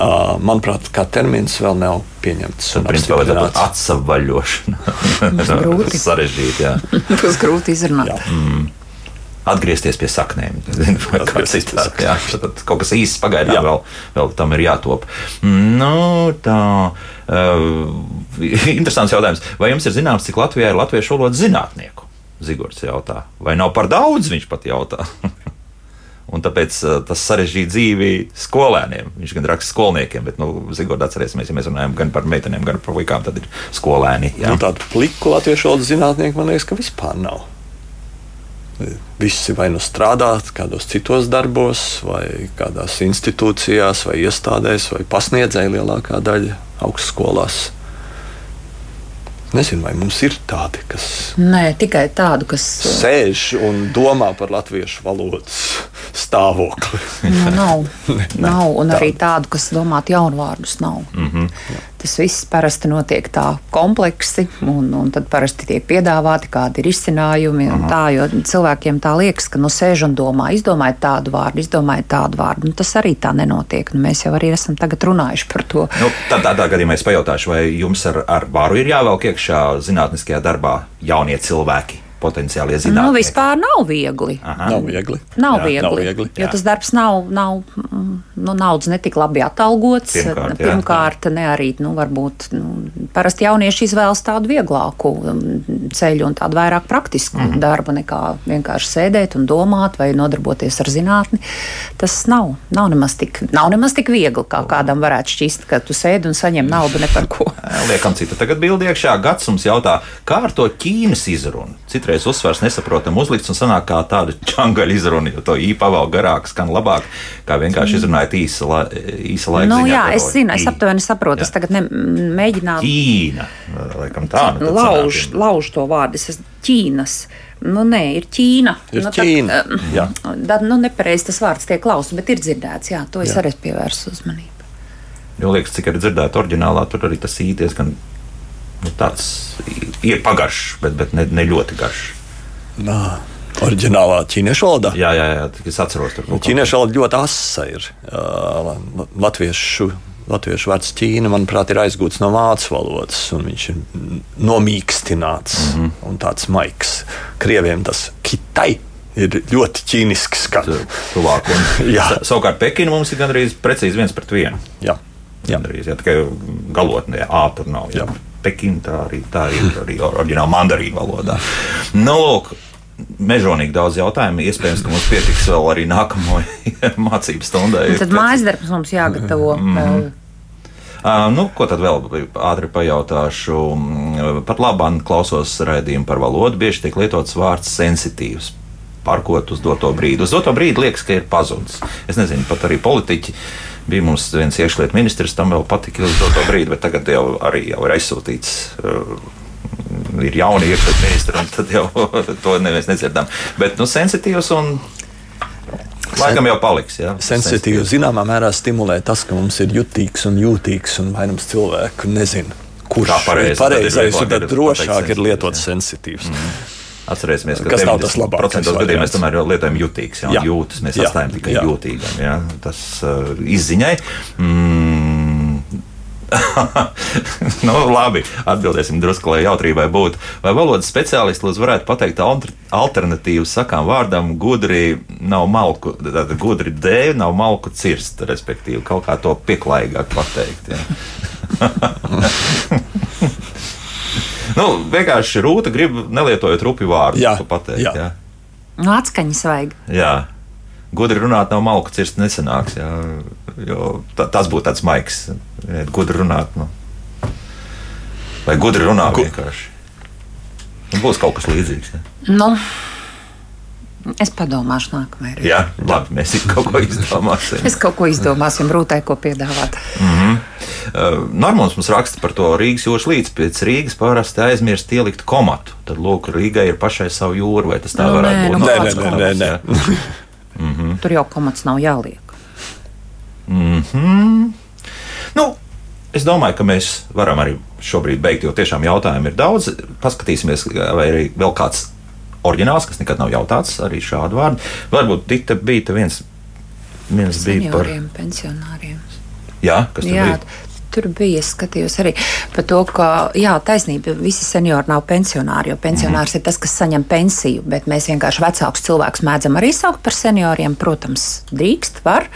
uh, manuprāt, kā termins vēl nav pieņemts. un Principā apstiprināts. atsavaļošana. grūti. Sarežģīti, jā. Tas grūti izrunāt. Mm. Atgriezties pie saknēm. Vai kā citādi, jā, tad kaut kas īsts pagaidām vēl, vēl tam ir jātop. Nu, tā. Uh, interesants jautājums. Vai jums ir zināms, cik Latvijā ir latviešu valodas zinātnieku? Zigorts jautā. Vai nav par daudz? Viņš pat jautā. Un tāpēc uh, tas sarežģīja dzīvi skolēniem. Viņš gan raksta skolniekiem, bet, nu, Zigorda atcerēsimies, ja mēs runājam gan par meitenēm, gan par puikām, tad ir skolēni. Jā. Nu, tādu pliku latviešu valodas zinātnieku man liekas, ka vispār nav. Visi vai nu strādā kādos citos darbos, vai kādās institūcijās, vai iestādēs, vai pasniedzēji lielākā daļa augstskolās. Nezinu, vai mums ir tādi, kas Nē, tikai tādu, kas. sēž un domā par latviešu valodas stāvokli. Nu, nav, Ne, nav, un tā. arī tādu, kas domātu jaunvārdus, nav. Mm -hmm. Tas viss parasti notiek tā kompleksi, un, un tad parasti tiek piedāvāti kādi risinājumi. Tā, jo cilvēkiem tā liekas, ka nu sēž un domā, izdomājiet tādu vārdu, izdomājiet tādu vārdu. Nu, tas arī tā nenotiek. Nu, mēs jau arī esam tagad runājuši par to. Nu, tad tādā gadījumā es pajautāšu, vai jums ar, ar varu ir jāvelk iekšā zinātniskajā darbā jaunie cilvēki, potenciālie Nu, zinātnieki? vispār nav viegli. Aha. Nav viegli. Nav Jā, viegli, nav viegli. jo tas darbs nav, nav mm, nu, naudas netik labi atalgots. Pirmkārt, jā. Pirmkārt ne arī nu, varbūt nu, parasti jaunieši izvēlas tādu vieglāku mm, ceļu un tādu vairāk praktisku mm. darbu nekā vienkārši sēdēt un domāt vai nodarboties ar zinātni. Tas nav, nav, nemaz, tik, nav nemaz tik viegli, kā kādam varētu šķist, ka tu sēdi un saņem naudu ne par ko. Liekam, cita tagad bildi iekšā. Gads mums jautā, kā ar to Ķīnas izrunu? Citreiz uzsvars nesaprotam uzlikts un sanāk kā tāda čangaļa izruna, jo to īpa vēl garāk skan labāk, kā vienkārši izrunājot īsa, la, īsa laika. Nu, ziņā jā, es to zinu, es aptuveni saprotu. Es Jā. tagad ne, mēģināju Ķīna. Laikam tā. nu lauž, sanāk, lauž to vārdu. Es esmu Ķīnas. Nu, nē, ir Ķīna. Ir nu, Ķīna, Tad, jā. tad nu, nepareizi tas vārds tiek klausts, bet ir dzirdēts. Jā, to es Jā. arī pievērsu uzmanību. Jo liekas, cik arī dzirdēt, oriģinālā tur arī tas īties gan nu, tāds ir pagaršs, bet, bet ne, ne ļoti garš. Nā. Oriģinālā ķīniešu valodā. Jā, jā, jā es atceros, tur nu, ķīniešu valoda ļoti asa ir. Latviešu, latviešu vārds Ķīna, manuprāt, ir aizgūts no vācu valodas, un viņš ir nomīkstināts mm -hmm. un tāds maigs. Krieviem tas kitai ir ļoti ķīniski skats. Tuvāk. Savukārt Pekina mums ir gandrīz precīzi viens pret vienu. Jā. Jā. Gandrīz, jā, tikai galotnē, tur nav. Jā. Jā. Pekina tā arī, tā ir arī oriģināla mandarīna valodā. Nu, lūk, mežonīgi daudz jautājumu. Iespējams, ka mums pietiks vēl arī nākamajai mācību stundai. Tad mājas darbs mums jāgatavo. Mm. Uh, nu, ko tad vēl ātri pajautāšu? Pat labāk klausos raidījumu par valodu. Bieži tiek lietots vārds sensitīvs. Parkot uz doto brīdi. Uz doto brīdi liekas, ka ir pazudis. Es nezinu, pat arī politiķi. Bija mums viens iekšlietu ministrs, tam vēl patika uz doto brīdi, bet tagad jau arī jau ir aizsūtīts. Uh, ir jauni iekšlietu ministri, un tad jau to neviens nedzirdam. Bet nu, sensitīvs un Laikam jau paliks. Jā, sensitīvi zināmā mērā stimulē tas, ka mums ir jutīgs un jūtīgs un vairums cilvēku nezina, kurš pareiz, ir pareizais, un tad drošāk ir lietot sensitīvs. Mm. Atcerēsimies, ka tas nav tas labākais. gadījumos mēs tomēr lietojam jutīgs, jā, jā. jūtas. Mēs jā. atstājam tikai jā. jūtīgam. Jā. Tas uh, izziņai. Mm, nu, labi, atbildēsim drusku, lai jautrībai būtu. Vai valodas speciālisti lūdzu varētu pateikt alternatīvu sakām vārdam gudri nav malku, tātad gudri dēļ nav malku cirst, respektīvi kaut kā to pieklājīgāk pateikt. nu, vienkārši rūta grib nelietojot rupi vārdu. Jā, pateikt, jā. jā. Nu, atskaņas vajag. Jā. Gudri runāt nav malku cirst nesenāks. Jā. Jo tā, tas būtu tāds maigs, gudri runāt. Nu. Vai gudri runā Gu... vienkārši? Nu, būs kaut kas līdzīgs. Ja? Nu. Es padomāšu, nākamajā reizē. Jā, labi, mēs kaut ko izdomāsim. es kaut ko izdomāsim, rūtai, ko piedāvāt. Mm -hmm. uh, Normāls mums raksta par to Rīgas jūras līdzi. Pēc Rīgas parasti aizmirst ielikt komatu. Tad, lūk, Rīgai ir pašai savu jūru, vai tas tā nu, varētu nē, būt? Nu, nē, nē, nē, nē, nē. mm -hmm. Tur jau komats nav jāliek. Mm -hmm. nu, es domāju, ka mēs varam arī šobrīd beigt, jo tiešām jautājumu ir daudz. Paskatīsimies, vai arī vēl kāds oriģināls, kas nekad nav jautāts, arī šādu vārdu. Varbūt Dita bija viens, viens bija par pensionāriem. Jā, kas tur bija? Tur bija. Es skatījos arī par to, ka, jā, taisnība, visi seniori nav pensionāri, jo pensionārs mm. ir tas, kas saņem pensiju, bet mēs vienkārši vecākus cilvēkus mēdzam arī saukt par senioriem. Protams, drīkst, var,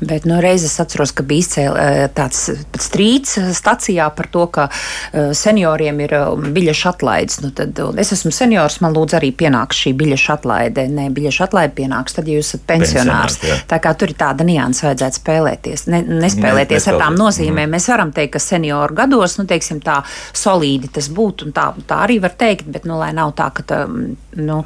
bet no reizes atceros, ka bija izcēl, eh, tāds strīds stacijā par to, ka eh, senioriem ir um, biļešu atlaides. Nu, tad es esmu seniors, man lūdzu arī pienāks šī biļešu atlaide. Nē, biļešu atlaide pienāks tad, ja jūs esat pensionārs. pensionārs tā kā tur ir tāda nianses, vajadzētu spēlēties, ne, nespēlēties ne, ar tām nozīmēm. Mm. Varam teikt, ka senioru gados, nu, teiksim, tā solīdi tas būtu, un tā, tā arī var teikt, bet, nu, lai nav tā, ka tā, nu,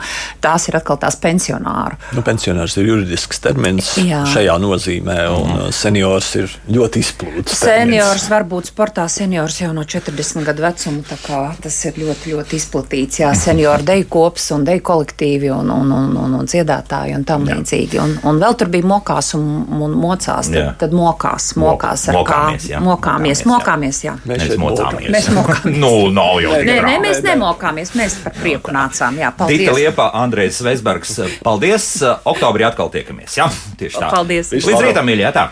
tās ir atkal tās pensionāru. Nu, pensionārs ir juridisks termins Jā. šajā nozīmē, un mm. seniors ir ļoti izplūts. Seniors termins. var būt sportā seniors jau no 40 gadu vecuma, tā kā tas ir ļoti, ļoti izplatīts. Jā, senioru deju kops un deju kolektīvi un, un, un, un, un dziedātāji un tam līdzīgi. Un, un vēl tur bija mokās un, un mocās, tad, tad mokās, mokās ar mokāmies, kā. Mokāmies mokāmies, mokāmies. Jā. Mēs, mēs mokāmies. Mēs mokāmies. nu, nav jau nē, nē, mēs nemokāmies. Mēs par prieku nācām. Jā, paldies. Dita Liepa, Andrejs Vesbergs. Paldies. Oktobrī atkal tiekamies. Jā, tieši tā. Paldies. Līdz rītam, mīļie. Tā.